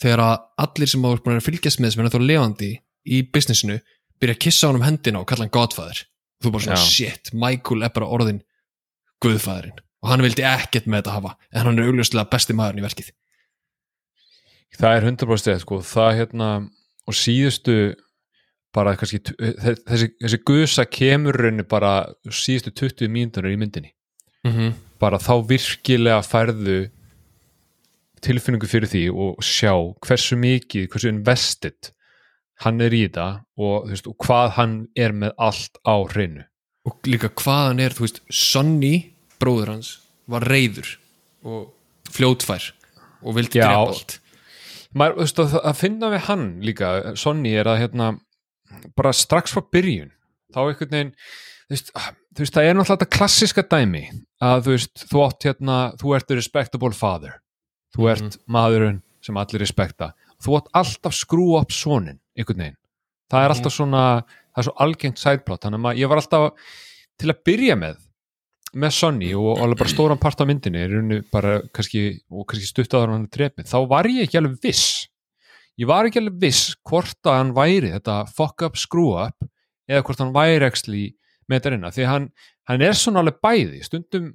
Þegar að allir sem áður búin að fylgjast með sem er þá levandi í businessinu byrja að kissa á hann um hendina og kalla hann godfather. Og þú bara svona Já. shit, Michael er bara orðin guðfæðurinn og hann vildi ekkert með þetta hafa en hann er augljóslega besti maðurinn í verkið. Það er 100% sko, það hérna og síðustu bara kannski, þessi, þessi gusa kemur raunni bara síðustu 20 mínútur í myndinni mm -hmm. bara þá virkilega færðu tilfinningu fyrir því og sjá hversu mikið, hversu invested hann er í þetta og, veist, og hvað hann er með allt á hreinu og líka hvað hann er, þú veist Sonny, bróður hans var reyður og fljótfær og vildi Já. drepa allt maður, þú veist, að, að finna við hann líka, Sonny er að hérna, bara strax frá byrjun þá einhvern veginn þú veist, það er náttúrulega þetta klassiska dæmi að þú veist, þú átt hérna þú ert a respectable father. Þú ert maðurinn sem allir respekta. Þú átt alltaf skrú upp sonin einhvern veginn, það er alltaf svona það er svo algengt sideplot þannig að ég var alltaf til að byrja með með Sonny og alveg bara stóran part af myndinni er rauninu bara kannski, og kannski stutt áður en hann er drepin, þá var ég ekki alveg viss. Ég var ekki alveg viss hvort að hann væri þetta fuck up, screw up eða hvort hann væri actually með þetta reyna, því að hann, hann er svona alveg bæði, stundum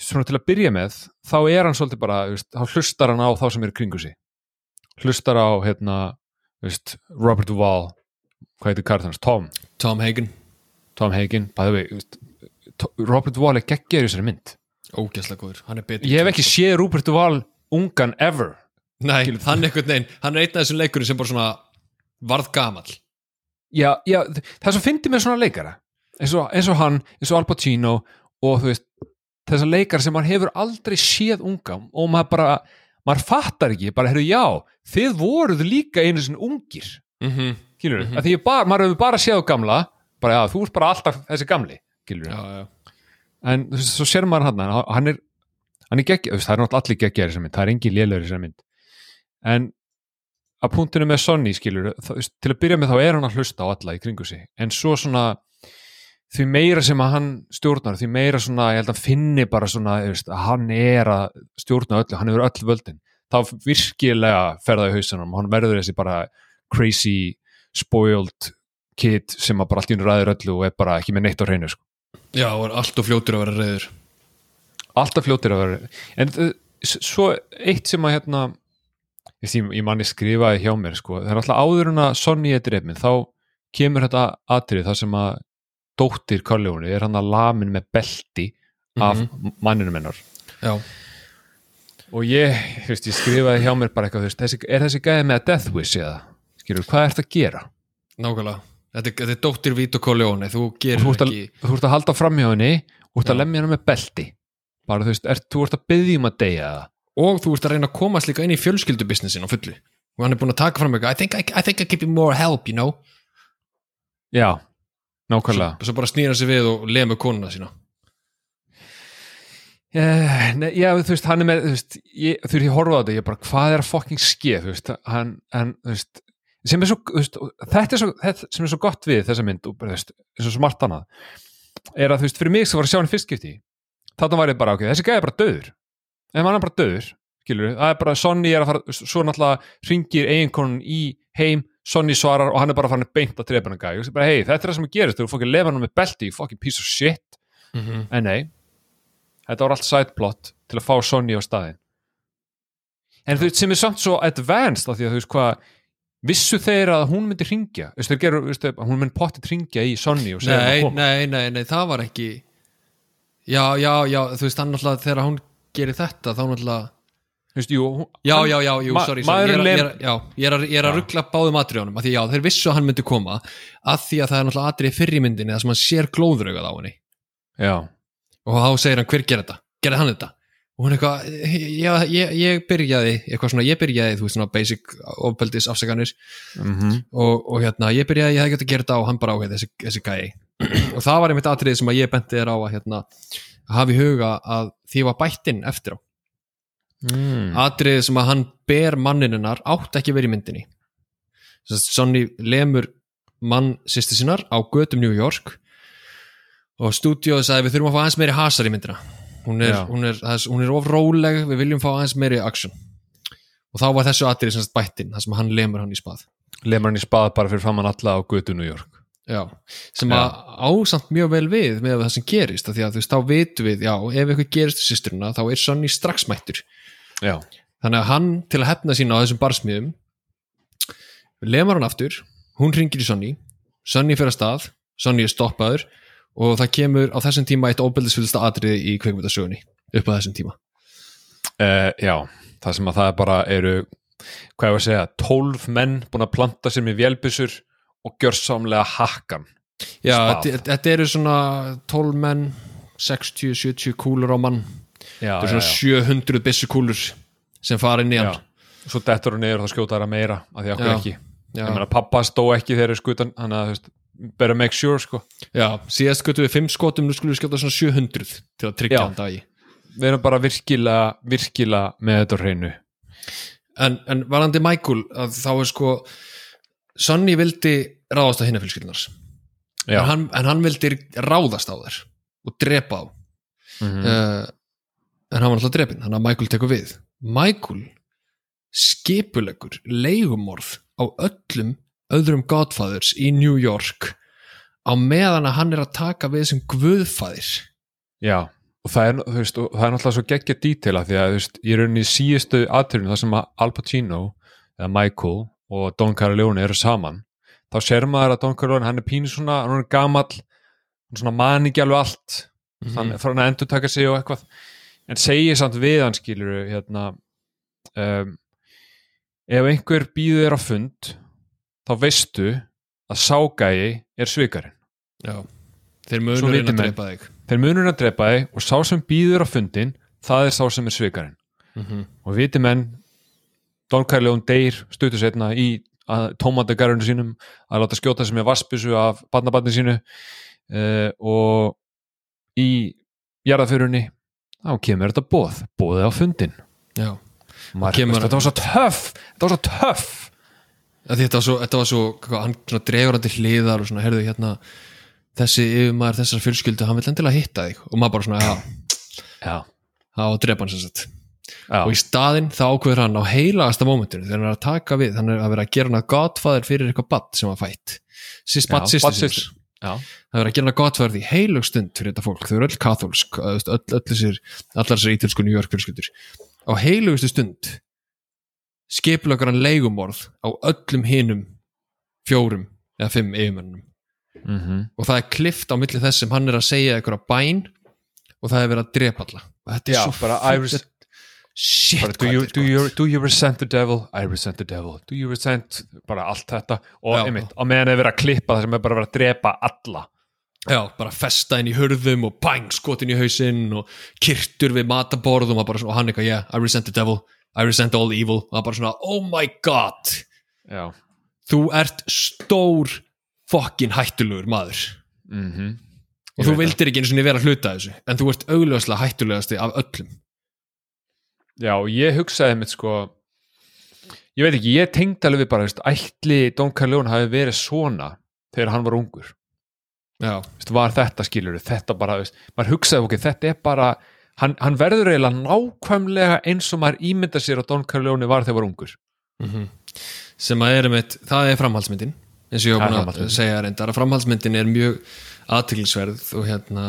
svona til að byrja með, þá er hann svolítið bara, veist, þá hlustar hann á þá sem er kringu sig. Hlustar á hérna, veist, Robert Duvall hvað heitir kartans, Tom. Tom Hagen, Tom Hagen, bæði við Robert Duvall er geggjör í þessari mynd. Ógæslega góður hann er betur ég hef ekki séð Robert Duvall ungan ever. Nei, hann einhvern veginn, hann er einn af þessum leikurinn sem bara svona varð gamall. Já, já, það sem fyndi með svona leikara eins og, eins og hann, eins og Al Pacino og þú veist, þessar leikara sem maður hefur aldrei séð unga og maður bara, maður fattar ekki bara, heyrðu, já, þið voruð líka einu sinni ungir, mm -hmm. skilur mm því ég bara, maður hefur bara séð gamla bara, já, þú ert bara alltaf þessi gamli skilur Já, já, en þú veist, svo sér maður hann hann er, hann er geggjör, það er náttúrulega allir í þessari mynd, það er engin í þessari mynd. En að punktinu með Sonny skilur, til að byrja með þá er hann að hlusta á alla í kringu sig, en svo svona því meira sem að hann stjórnar, því meira svona, ég held að finni bara svona, veist, að hann er að stjórna öllu, hann hefur öll völdin. Þá virkilega fer það í hausunum hann verður þessi bara crazy spoiled kid sem að bara allt í hún ræður öllu og er bara ekki með neitt á hreinu sko. Já, og er allt og fljótur að vera reyður alltaf fljótir að vera en uh, svo eitt sem að hérna ég, ég, ég manni skrifaði hjá mér sko, það er alltaf áður en að Sonny er drefin þá kemur þetta atrið þar sem að dóttir Corleone er hann að lamin með belti af manninum hennar. Já, og ég, þú veist, ég skrifaði hjá mér bara eitthvað, þú veist, þessi, er þessi gæði með Death Wish eða, skilur, hvað er þetta að gera? nákvæmlega. Þetta, er- þetta er dóttir Vito Corleone, þú Og gerir Þú ert að, ekki þú ert að halda fram hjá henni og ert að lemja henni með belti. Bara, þú veist, er, þú ert að byggja um að deyja það og þú ert að reyna að komast líka inn í fjölskyldubusinessin á fullu. Og hann er búin að taka fram eitthvað I think I, I, think I give you more help, you know? Já, nákvæmlega. Svo, svo bara snýra sig við og lemur konuna sína. Uh, nei, já, þú veist, hann er með þú veist, ég, þú veist, ég horfa á þetta, ég bara, hvað er að fucking skeð, þú veist, hann, hann þú veist, sem er svo, þú veist, þetta er svo þetta sem er svo gott við þessa mynd og þú veist, eins og svo margt annað er að, þú veist, fyrir mig sem var að sjá hann fyrst skipti þarna var ég bara, ok, þessi gæði bara döður ef hann er bara döður, skilur það er bara, Sonny er að fara, svo náttúrulega ringir eiginkonun í heim Sonny svarar og hann er bara farin beint að drepa hann gæði, og ég bara, hei, þetta er það sem gerist, þú fokkin lefa hann með belti, you fucking piece of shit. Mm -hmm. en nei þetta var allt sideplot til að fá Sonny á staðin en þú veist sem er samt svo advanced af því að þú veist hvað vissu þeir að hún myndi ringja þú veist þeir gerur, hún myndi pottit ringja í Sonny og segja nei, að koma. nei, nei, nei, það var ekki já, já, já, þú veist hann náttúrulega þegar hún gerir þetta þá náttúrulega þú veist, jú, já, hann- já, já, jú, sorry, sorry. Ég, er, að- ég, er, já, ég er að, að ruggla báðum atriðunum af því já, þeir vissu að hann myndi koma að því að það er náttúrulega atrið fyrr í myndinni það sem hann sér glóðraugað á henni. Já, og þá segir hann hver gerir þetta, gerði hann þetta? Og hún eitthvað, já, ég, ég byrjaði eitthvað svona, ég byrjaði, þú veist svona basic ofbeldis afsakanir. Mm og, og hérna, ég byrjaði, ég hefði gett að gera þetta og hann bara áheið þessi, þessi gæi. [CLEARS THROAT] Og það var einmitt atrið sem að ég benti þér á að hérna, að hafa í huga að því var bættinn eftir á mm. atrið sem að hann ber mannininnar átt ekki verið í myndinni. Sonni lemur mann sýsti sinnar á götum New York og stúdíóið sagði við þurfum að fá aðeins meiri hasar í myndina. Hún er, Já. hún er, hún er of róleg við viljum fá aðeins meiri action. Og þá var þessu atrið sem bættinn þar sem hann lemur hann í spað. Lemur hann í spað bara fyrir framann alla á götu New York. Já, sem að ásamt mjög vel við með það sem gerist, að þú veist, þá vitum við, já, ef eitthvað gerist til sýsturina þá er Sonny strax mættur já, þannig að hann til að hefna sína á þessum barsmiðum lemar hann aftur, hún ringir í Sonny Sonny fyrir að stað, Sonny er stoppaður og það kemur á þessum tíma eitt óbyldisfylgsta atriði í kveikmyndasögunni upp á þessum tíma. Uh, já það sem að það bara eru hvað ég var að segja, tólf menn búin að planta sér með vélbissur og gjörsamlega hakkan Já, þetta, eru svona 12 menn 60-70 kúlur á mann þetta eru svona 700 byssukúlur sem fara inn í hann já. svo dettur hann niður og það skjóta það meira af því að Já. ekki ég meina pappa stó ekki þegar þeir skutan hann að better make sure sko Já, síðast skutum við 5 skotum, nú skulum við skjóta svona 700 til að tryggja hann dagi. við erum bara virkilega, virkilega með þetta hreinu En, en varandi Michael, þá er sko, Sonny vildi ráðast á hinna fjölskyldunars. já, En en hann vildi ráðast á þær og drepa á. Mhm. Uh, en hann var alltaf drepinn, þannig að Michael tekur við. Michael skipulegur leigumorð á öllum öðrum Godfathers í New York á meðan að hann er að taka við sem guðfæðir. já, og það er, veist, og það er náttúrulega svo geggja dítela því að veist, ég rauninni í síðustu aðturinu þar sem að Al Pacino eða Michael og Don Corleone eru saman þá sér maður að Don Corleone, hann er pínu svona hann er gamall, hann er svona man ekki alveg allt hann frá hann að endur taka sig og eitthvað en segir samt við hann skilur hérna um, ef einhver býður þér á fund þá veistu að ságægi er svikarinn. Já, þeir Svo munur viti reyna að drepa þig. þeir munur að drepa þig og sá sem býður á fundin það er sá sem er svikarinn. Mm og viti menn Don Corleone deyr stuttu setna í tómatagarunum sínum að láta skjóta sem er vassbissu af barnabarni sínu uh, og í jarðaförunni þá kemur þetta bóð, bóðið á fundin Já, Kemur- þetta var svo töff þetta var svo töff. Þetta var svo, þetta var svo hvað, hann svona dregur hann til hliðar og svona, herðu hérna þessi yfirmaður þessar fjölskyldu, hann vil endilega hitta þig. Og maður bara svona, já, já, að drepa hann sem sagt. Já, og í staðinn þá ákveður hann á heilagasta mómentinu þegar hann er að taka við, hann er að vera að gera hann að godfather fyrir eitthvað badd sem var fætt. Sist, Já, badd sýstur. Já, það er að gera godfather því heilug stund fyrir þetta fólk, þau eru öll katholsk öll, öll, þessir, allar þessar ítölsku New York fjölskyldur. Á heilugustu stund skipulagur hann leigumorð á öllum hinum fjórum eða fimm yfirmönnum mm og það er klift á milli þess sem hann er að segja eitthvað bæn og það er verið að drepa alla. Og þetta er Já, svo res- shit do, you, er do, you, do you resent the devil? I resent the devil. Do you resent, bara allt þetta? Og Já. einmitt, á meðan er verið að klippa það sem er bara verið að drepa alla. Já, bara festa inn í hurðum og bang, skotin í hausinn og kyrtur við mataborð og, svona- og hann eitthvað, yeah, I resent the devil. I resent all evil. Og það bara svona, oh my god. Já. Þú ert stór fokkin hættulegur maður. Mm og þú vildir ekki einu svona vera að hluta þessu en þú ert augljóslega hættulegasti af öllum Já, ég hugsaði mitt sko ég veit ekki, ég tengdi alveg bara veist, ætli Don Corleone hafi verið svona þegar hann var ungur. Já, veist, var þetta skilur þetta bara, veist, maður hugsaði ok, þetta er bara hann, hann verður eiginlega nákvæmlega eins og maður ímynda sér að Don Corleone var þegar var ungur. Sem að er einmitt, það er framhaldsmyndin eins og ég var búin að segja reyndar. Að framhaldsmyndin er mjög aðtilsverð og hérna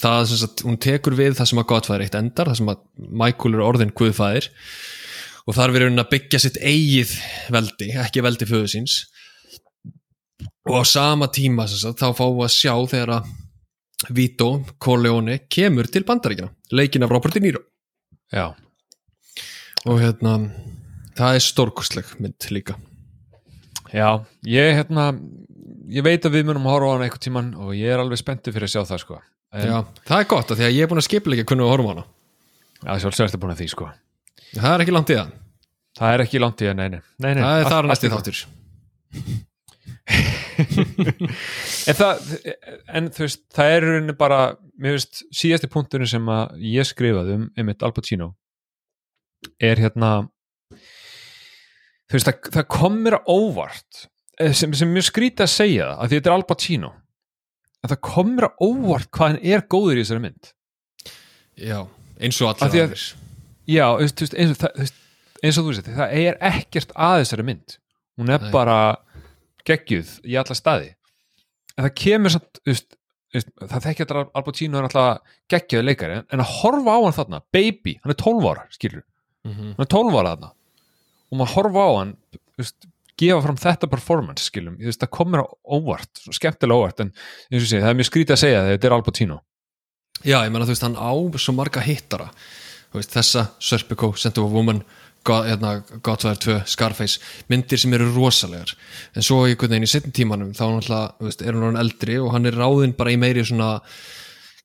það sem sagt, hún tekur við það sem að Godfather eitt endar, það sem að Michael er orðin guðfæðir og þar verður hún að byggja sitt eigið veldi, ekki veldi föðu síns. Og á sama tíma sagt, þá fáum við að sjá þegar að Vito Corleone kemur til bandaríkjana, leikin af Robert De Niro. Já, og hérna það er stórkostleg mynd líka. Já, ég hérna ég veit að við munum horfa á hann eitthvað tíman og ég er alveg spenntið fyrir að sjá það sko en, Já, það er gott af því að ég er búin að skipla ekki hvernig við horfum á hana. Já sjálfsög ertu búin að því sko. Það er ekki langt í það, það er ekki langt í að, nei, nei, nei, nei það er þar allt í þáttur. [LAUGHS] En það, en þú veist það er rauninni bara, mér veist síðasti punkturinn sem að ég skrifaði um einmitt Al Pacino er hérna þú veist, það, það kom mér á óvart eh, sem, sem mér skrítið að segja það, því þetta er Al Pacino en það kom mér á óvart hvað hann er góður í þessari mynd. Já, eins og allir að- já, eins og, þú veist, eins og þú veist það er ekkert að þessari mynd. Hún er Nei. bara geggjuð í alla staði. En það kemur samt, veist, veist, það þekkja þetta Al Pacino er alltaf geggjuð leikari en að horfa á hann þarna, baby hann er 12 ára, skilur, Mhm. hann er 12 ára þarna. Og maður horfa á hann veist, gefa fram þetta performance skilum, þú veist, það komur á óvart skemmtilega óvart, en eins og sé, það er mjög skrítið að segja þegar þetta er Al Pacino. Já, ég menna þú veist, hann á svo marga hittara. Veist, þessa Serpico, Scent of a Woman hérna, Godfather 2, Scarface myndir sem eru rosalegar. En svo í setjum tímanum þá veist, er hann eldri og hann er ráðinn bara í meiri svona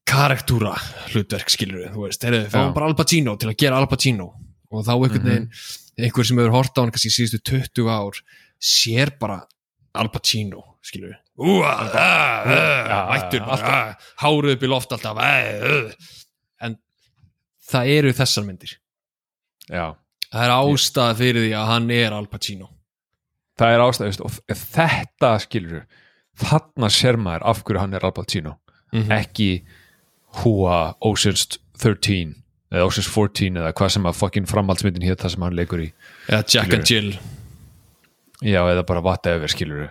karaktúra hlutverk skilur við, þú veist, heyrðu, fáum Já. bara Al Pacino til að gera Al Pacino og þá einhvern veginn, einhver sem hefur hort á hann kannski síðustu 20 ár sér bara Al Pacino við, úa, ah, hárið upp í loft alltaf uh. en það eru þessar myndir. Já, það er ástæða fyrir því að hann er Al Pacino. Það er ástæð veist, og þetta skilur þarna sér maður af hverju hann er Al Pacino. Mhm. ekki húa Ocean's 13 eða Ocean's 14 eða hvað sem að fucking framhaldsmyndin hér það sem hann leikur í. Eða Jack and Jill. Já eða bara whatever skilur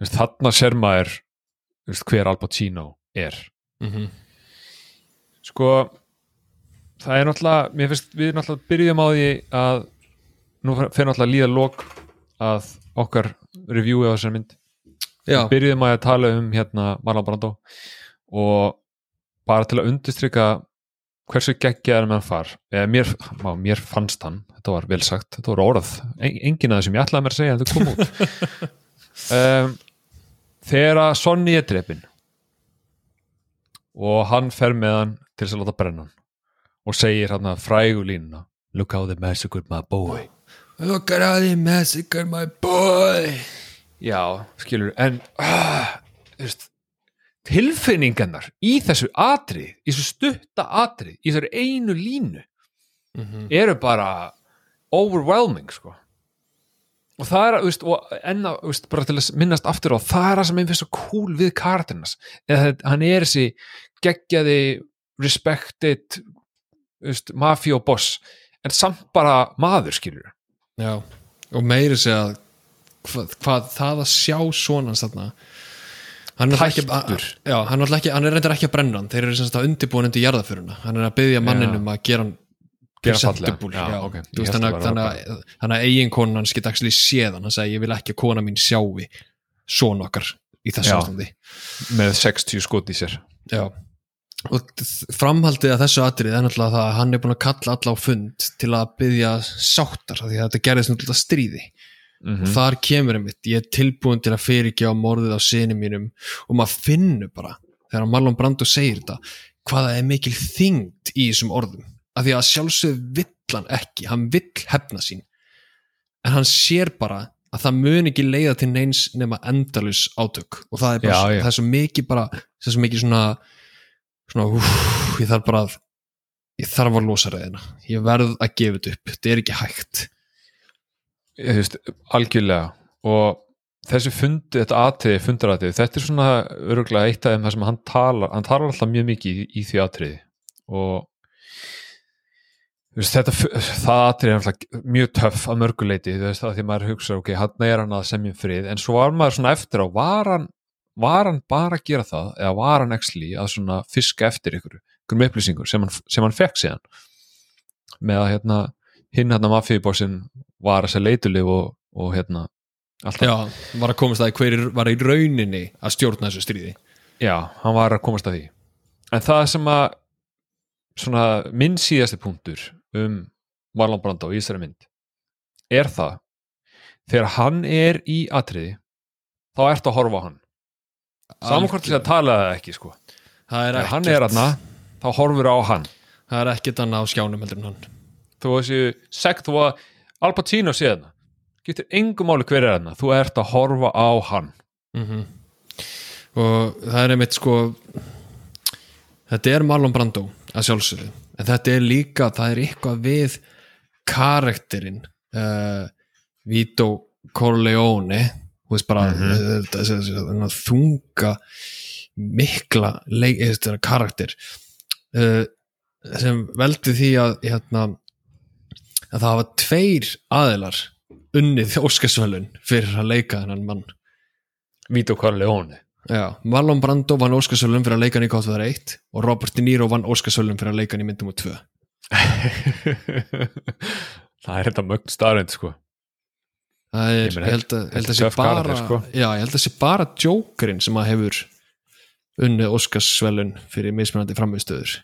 veist, þarna sér maður veist, hver Al Pacino er. Mm sko það er náttúrulega finnst við náttúrulega byrjum á því að nú fer náttúrulega líða lok að okkar reviewi á þessari mynd. Já, byrjuðum að tala um hérna Marlon Brando og bara til að undistrykka hversu geggjaður með hann far? Eða mér, má, mér fannst hann. Þetta var vel sagt, þetta var orð. En, engin að þessum ég ætlaði mér að segja en þetta kom út. [LAUGHS] Um, þegar að Sonny er drepin og hann fer með hann til þess að láta brenna hann og segir hann að frægu línuna look how they massacred my boy. Look at how they massacre my boy. Já, skilur, en ah, þú veist, tilfinningarnar í þessu atrið, í þessu stutta atrið, í þessu einu línu Mhm. eru bara overwhelming, sko og það er, veist, og enna, veist, bara til að minnast aftur á, það er það sem ég finnst svo cool við karakterinas, eða hann er þessi geggjaði respected, mafíu boss, en samt bara maður skilur Já, og meiri segja hvað, hvað það að sjá svona þarna hann er er, ekki, hann er reyndar ekki að brenna hann. Þeir eru sem sagt að undirbúin undir jarðaföruna hann er að byggja manninum að gera hann Gera fallega. þannig að eiginkonan hans geta ekki séð hann. Hann segi ég vil ekki að kona mín sjái svona okkar í þessu ástandi. Með 60 skot í sér. Já. Og framhaldið að þessu atrið er náttúrulega það að hann er búin að kalla alla á fund til að byggja sáttar því að þetta gerðist náttúrulega stríði mm og þar kemur einmitt, ég er tilbúin til að fyrirgjá morðið á sinni mínum og maður finnur bara, þegar Marlon Brando segir þetta, hvaða er mikil þyngd í þessum orðum, af því að sjálfsög vill hann ekki, hann vill hefna sín, en hann sér bara að það mun ekki leiða til neins nema endalus átök. Og það er bara, Já, það er svo mikið bara, það er svo mikið svona svona, úf, ég þarf bara að ég þarf að losa reyðina ég verð að gefa þetta upp, þetta er ekki hægt Ég, veist, algjörlega. Og þessi fundi, þetta atriði, fundaratriði þetta er svona öruglega eitt af þeim þar sem hann talar, hann talar alltaf mjög mikið í, í því atriði. Og veist, þetta, það atriði er alltaf mjög töff að mörguleiti, þú veist, það því maður hugsa ok, hann er hann að semja um frið, en svo var maður svona eftir á, var hann var hann bara að gera það, eða var hann actually að svona fiska eftir ykkur ykkur upplýsingur sem hann, sem hann fekk síðan? Með að hérna hinn hérna mafíubossin var að segja leitulif og, og hérna allt það. Já, var að komast að hver var í rauninni að stjórna þessu stríði. Já, hann var að komast að því. En það sem að svona minn síðasti punktur um Marlon Brando í þessari mynd er það þegar hann er í atriði þá ertu að horfa á hann. Saman hvort þess að tala það ekki sko. Það er hann er aðna þá horfur á hann. Það er ekkert annað á skjánum heldur en hann. Þú þessi sekt þú að Al Pacino sé þarna getur engum máli hver er þarna þú ert að horfa á hann. Mm Og það er einmitt sko Þetta er Marlon Brando að sjálfsögðu. En þetta er líka, það er eitthvað við karakterinn uh, Vito Corleone. Þú veist bara mm -hmm. þunga mikla leik, þetta karakter. Uh, sem veldi því að hérna, að það hafa tveir aðilar unnið Óskarsvölun fyrir að leika þennan mann. Vito Corleone. Já, Marlon Brando vann Óskarsvölun fyrir að leika hann í Godfather 1 og Robert De Niro vann Óskarsvölun fyrir að leika hann í myndum og [LAUGHS] 2 það er þetta mögn starrend sko. Það er, Ég held að, þetta held að er sé bara sko. Já, ég held að sé bara Jokerinn sem að hefur unnið Óskarsvölun fyrir mismunandi framviðstöður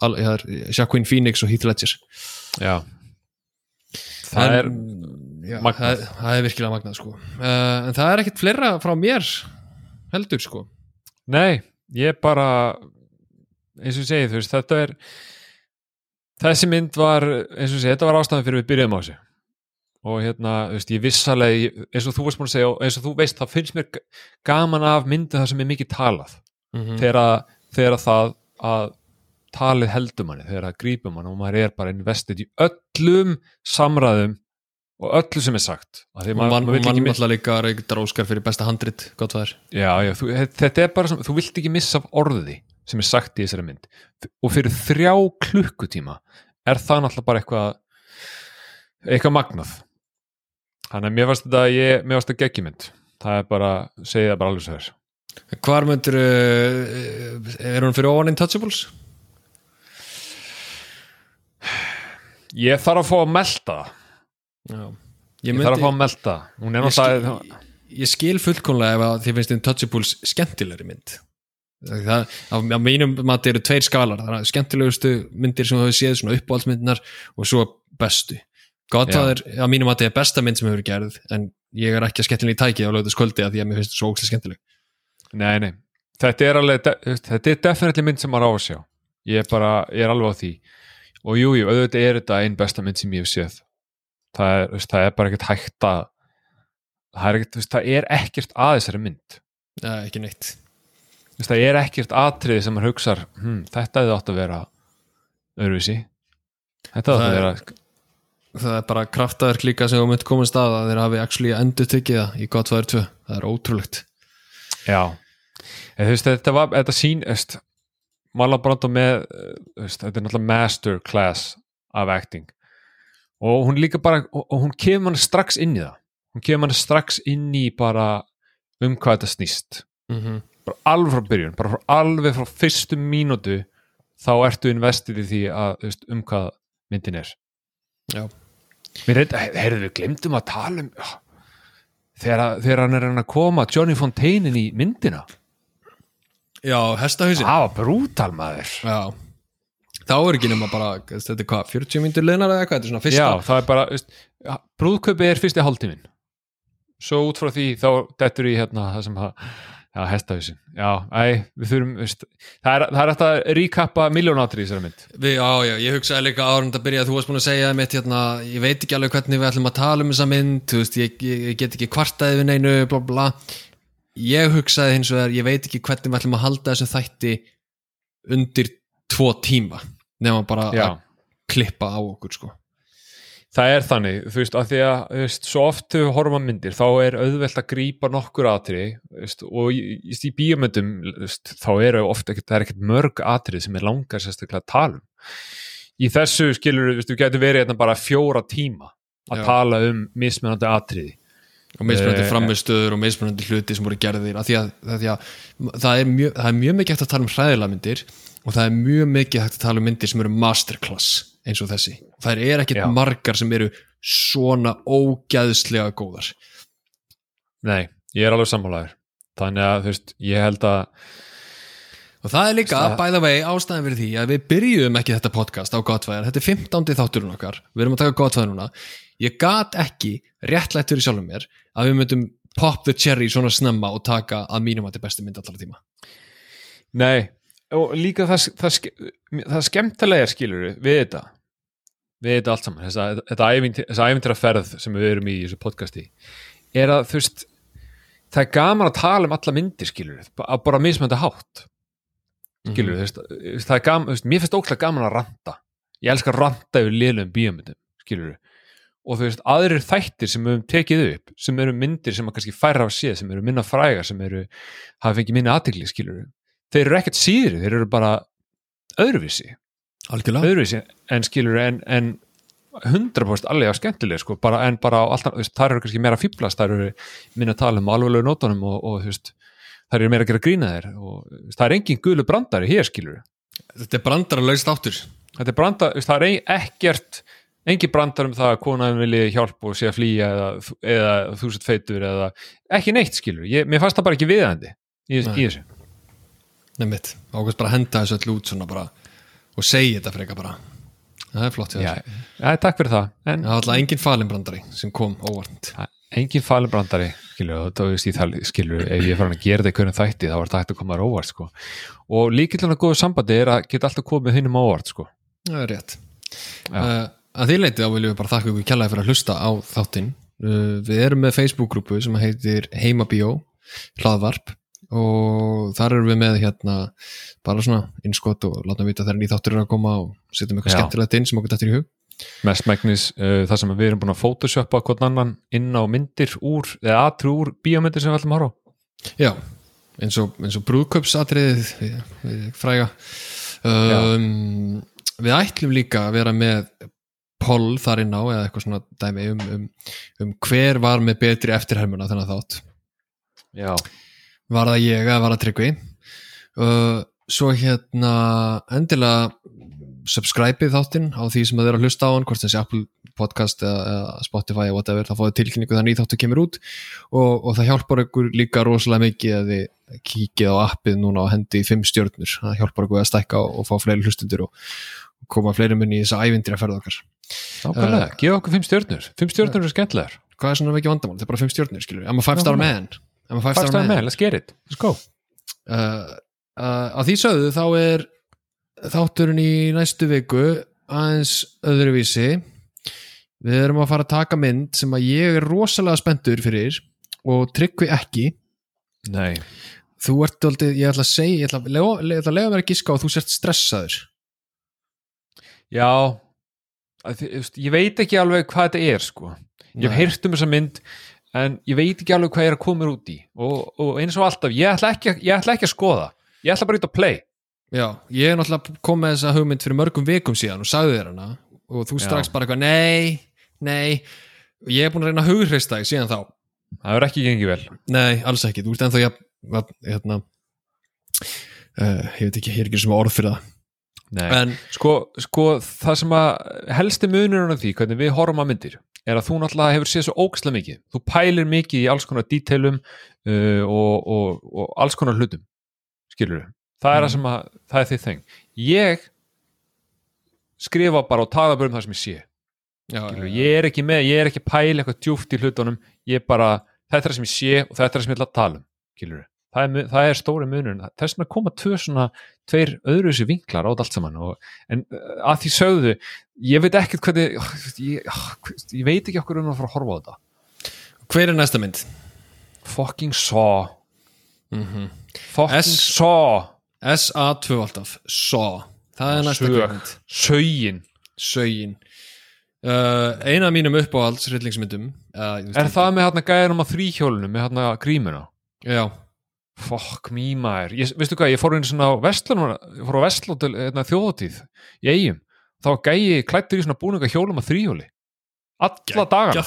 Það Joaquin Phoenix og Heath Ledger. Já það er já, magnað. það, það er virkilega magnað sko. Uh, En það er ekkit fleira frá mér heldur sko. Nei, ég bara eins og segi, þú veist, þetta er þessi mynd var eins og segi, þetta var ástæðan fyrir við byrjuðum á þessu. Og hérna, þú veist, ég vissalega eins og þú varst búin að segja, eins og þú veist það finnst mér gaman af myndið það sem er mikið talað. Mm þegar, að, þegar að það að talið heldur manni, þegar að grípum manni og maður er bara investið í öllum samræðum og öllu sem er sagt. Og mann man miss- alltaf líka reyktar Óskar fyrir besta handrit gott það er Já, já, þú, þetta er bara sem, þú vilt ekki missa af orðiði sem er sagt í þessari mynd. Og fyrir þrjá klukkutíma er það náttúrulega bara eitthvað eitthvað magnað. Þannig að mér varst þetta ég, mér varst þetta geggjumynd það er bara, segi það bara alveg svo þess Hvar myndir uh, er hún fyrir ofan Intouchables? Ég þarf að fá að melta það. Já. Ég, þarf að fá að það. er ég, skil, ég skil fullkomlega ef að þið finnst Intouchables skemmtilegri mynd. Það, á, mínum mati eru tveir skalar. Það er skemmtilegustu myndir sem þú hefur séð svona uppáhaldsmyndinar og svo bestu. Godfather, á mínum mati er besta mynd sem hefur gerð en ég er ekki að skemmtilega í tæki á lögðu sköldi að því að mér finnst það svo ókslega skemmtileg. Nei, nei, þetta er alveg þetta er definitely mynd sem maður á að sjá. Ég er bara, ég er alveg á því og jú, jú, auðvitað er þetta einn besta mynd sem ég hef séð. Það er, það er bara ekkert hægt að það er ekkert, það er ekkert að þessari mynd. Nei, ekki neitt. Það er ekkert atriði sem maður hugsar hm, þetta hefði átt að vera öðruvísi. Þetta átt Það að er- vera það er bara kraftaverk líka sem þú myndi koma stað að þeir hafi actually endur tekið það í Godfather 2 það er ótrúlegt. Já, veist, þetta var þetta sín, þú veist Marlon Brando með, eh, veist, þetta er náttúrulega master class af acting. Og hún líka bara og, og hún kemur hann strax inn í það. Hún kemur hann strax inn í bara um hvað þetta snýst. Mm bara alveg frá byrjun, bara frá, alveg frá fyrstu mínútu þá ertu investið í því að veist, um hvað myndin er. Já. Mér reynd, heyrðu við glemdum að tala um já, þegar, þegar hann er reyna að koma Johnny Fontaine inn í myndina Já, hestahausin það var brútal maður. Já. Þá er ekki nema bara, þetta er hvað, 40 mínútur liðnar eða eitthvað, þetta er svona fyrsta já, það er bara, veist, ja, brúðkaupið er fyrsti hálftíminn. Svo út frá því þá dettur í hérna það sem að já, hestahausin, já, æ, við þurfum veist, það er, það er hægt að ríkappa miljónátri í þessari mynd. Við, já, já, ég hugsaði líka árund að byrja að þú varst búin að segja mitt hérna, ég veit ekki alveg hvernig við ætlum að tala um þessa mynd, þú veist, ég, ég, ég get ekki kvartaði við neinu, bla bla ég hugsaði hins vegar, ég veit ekki hvernig við ætlum að halda þessu þætti undir tvo tíma nema bara já, að klippa á okkur, sko. Það er þannig, þú veist, að því að þú veist, svo oft við horfum að myndir þá er auðvelt að grípa nokkur atri veist, og í, í, bíómyndum þú veist, þá eru oft ekkert, það er ekkert mörg atrið sem er langar sérstaklega að tala um. Í þessu skilur við, við getum verið hérna bara fjóra tíma að Já. tala um mismunandi atriði og mismunandi Eh, framistöður og mismunandi hluti sem voru gerðir. Af því að, að, því að það, er mjög, það er mjög mikið hægt að tala um hræðilega myndir og það er mjög mikið hægt að tala um myndir sem eru masterclass eins og þessi. Það er ekkert Já. margar sem eru svona ógæðslega góðar. Nei, ég er alveg sammálaður. Þannig að þú veist, ég held að og það er líka, Það- by the way, ástæðan fyrir því að við byrjuðum ekki þetta podcast á Godfæðar þetta er 15. þátturinn okkar, við erum að taka Godfæðar núna. Ég gat ekki réttlætt fyrir sjálfum mér að við myndum pop the cherry svona snemma og taka að mínum að þetta er besti mynd allar tíma. Nei, og líka það, það, það skemmtilega skilur við þetta. Við þetta allt saman, ævintyr, þessa ævintýra ferð sem við erum í í þessu podcasti er að þú veist það er gaman að tala um alla myndir skilur við, að bara mismönda hátt skilur við, þú veist, það er gaman veist, mér finnst ókslega gaman að ranta. Ég elskar að ranta yfir liðlegum bíómyndum skilur og þú veist, aðrir þættir sem við höfum tekið upp, sem eru myndir sem að kannski færa af séð, sem eru minna frægar sem eru, hafa fengið minna aðtegli skilur þeir eru ekkert síðri þeir eru bara öðruvísi. Algjörlega. Öðruvísi en skilur en, en 100% alveg á skemmtileg sko, bara, en bara á alltaf, það eru kannski meira fýblast, það eru minna tala um alveglegu það eru meira að gera grína þér og það er engin gulu brandari hér skilur þetta er brandara laust áttur þetta er brandar, það er ekkert engin brandar um það að konaðin vilji hjálp og sé að flýja eða, eða þú sett feitur eða ekki neitt skilur ég, mér fannst það bara ekki viðandi í, í þessu. Nefnitt, ákveðs bara að henda þessu öll út bara og segja þetta freka bara. Það er flott já, já, takk fyrir það. En það var alltaf engin falinbrandari sem kom óvart. Engin falibrandari og það veist ég það skilur ef ég er farin að gera þetta í hvernig þætti þá var þetta hægt að koma þér óvart sko. og líkillan að góðu sambandi er að geta alltaf komið hinnum á óvart sko. það er rétt Já. uh, að því leiti þá viljum við bara þakka ykkur kjallaði fyrir að hlusta á þáttinn uh, við erum með Facebook-grúpu sem heitir Heimabíó hlaðvarp og þar erum við með hérna bara svona innskot og látum vita þegar ný þáttur er að koma og setjum eitthvað skemmtilegt inn sem okkur dættir í hug mest megnis uh, það sem við erum búin að photoshoppa hvern annan inn á myndir úr eða atri úr bíómyndir sem við ætlum að horfa Já, eins og, og við fræga. Um, Við ætlum líka að vera með poll þar inn á eða eitthvað svona dæmi um, um, um hver var með betri eftirhermuna þennan þátt. Já, Var það ég eða var það tryggvi? Uh, Svo hérna endilega subscribe-ið þáttinn á því sem að þeir að hlusta á hann hvort þessi Apple podcast eða, Spotify eða whatever, þá fáið tilkynningu nýð þáttu kemur út. Og, og það hjálpar ykkur líka rosalega mikið að þið kíkið á appið núna og hendi fimm stjörnur, það hjálpar ykkur að stækka og, og fá fleiri hlustundur og, koma fleiri munni í þessa ævindri að ferða okkar. Nákvæmlega, uh, gefa okkur fimm stjörnur. Fimm stjörnur eru skemmtilegar. Hvað er svona ekki vandamál? Þetta er bara fimm stjörnur, skilur I'm a five star man. I'm a five star man. let's get it, let's go. Uh, uh, að því sögðu þá er þátturinn í næstu viku aðeins öðruvísi. Við erum að fara að taka mynd sem að ég er rosalega spenntur fyrir og tryggvi ekki. Nei, þú ert aldrei, ég ætla að segja ég ætla að lega, að lega mér að giska og þú sért stressaður. Já. Að ég veit ekki alveg hvað þetta er sko. Ég hef heyrt um þessa mynd en ég veit ekki alveg hvað ég er að koma út í. Og, og eins og alltaf, ég ætla, ekki, ég ætla ekki að skoða. Ég ætla bara ít að play Já, ég er náttúrulega kom með þessa hugmynd fyrir mörgum vikum síðan og sagði þér hana og þú strax Já. bara eitthvað, nei nei, ég er búin að reyna að hugreista þig síðan þá. Það er ekki gengið vel. Nei, alls ekki, þú ert ennþá jafn, hérna uh, ég veit ekki, ég er ekki sem orð fyrir það. Nei. en, sko, sko það sem að helsti munurinn af því hvernig við horfum að myndir er að þú náttúrulega hefur séð svo ógæslega mikið. Þú pælir mikið í alls konar díteilum uh, og, og, og alls konar hlutum. Skilur það er Mm. það sem að, það er þitt þeng ég skrifa bara og tala bara um það sem ég sé. Já, skilur, ég er ekki með, ég er ekki að pæla eitthvað djúft í hlutunum, ég bara þetta er það sem ég sé og þetta er það sem ég ætla að tala um skilur það er, það er stóri munurinn. Þess vegna koma tvö svona tveir öðru þessi vinklar á allt saman og, en uh, að því sögðu ég veit ekkert hvernig ég, ég veit ekki okkur um að fara að horfa á þetta. Hver er næsta mynd? fucking saw. Mm fucking S- saw SA2 alltaf, Saw það er næsta Sög. kveikmynd sögin, Sögin. Uh, eina af mínum uppáhalds hryllingsmyndum uh, er það með hérna gæðinum á þrýhjólunum með hérna grímuna? Já, Fokk mý maður, ég, veistu hvað, ég fór einu svona á Vestlun, ég fór á Vestlun til hérna, þjóðatíð í eigum, þá gæi klættur í svona búninga hjólum að þrýhjóli alla dagana,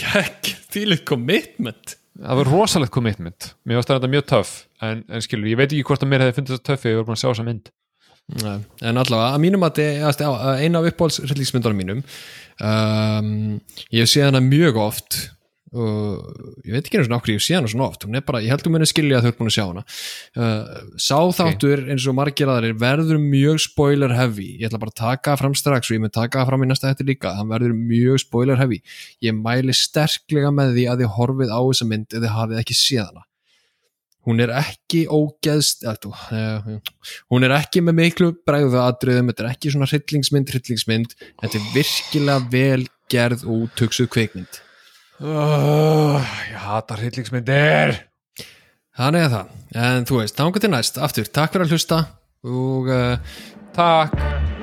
Gekk, þýlið commitment það var rosalegt commitment, mér varst þetta mjög töff en, en skilur, ég veit ekki hvort að mér hefði fundið þetta töff þegar ég var búin að sjá þessa mynd. Nei, en allavega, að mínum að eina af uppáhalds hryllingsmyndunum mínum um, ég sé hana mjög oft og ég veit ekki einu svona okkur ég sé hana svona oft. Hún er bara, ég held að muni skilja að þau eru búin að sjá hana. Uh, sáþáttur eins og margir aðrir verður mjög spoiler heavy ég ætla bara að taka fram strax og ég mun taka fram í næsta hætti líka, hann verður mjög spoiler heavy ég mæli sterklega með því að þið horfið á þessa mynd eða hafið ekki séð hana. Hún er ekki ógeðst eða, uh, hún er ekki með miklu bregðu atriðum, þetta er ekki svona hryllingsmynd, hryllingsmynd, þetta er virkilega vel gerð og útöksuð kveikmynd uh, ég hata hryllingsmyndir. Þannig að það, en þú veist, til næst. Aftur, takk fyrir að hlusta og uh, takk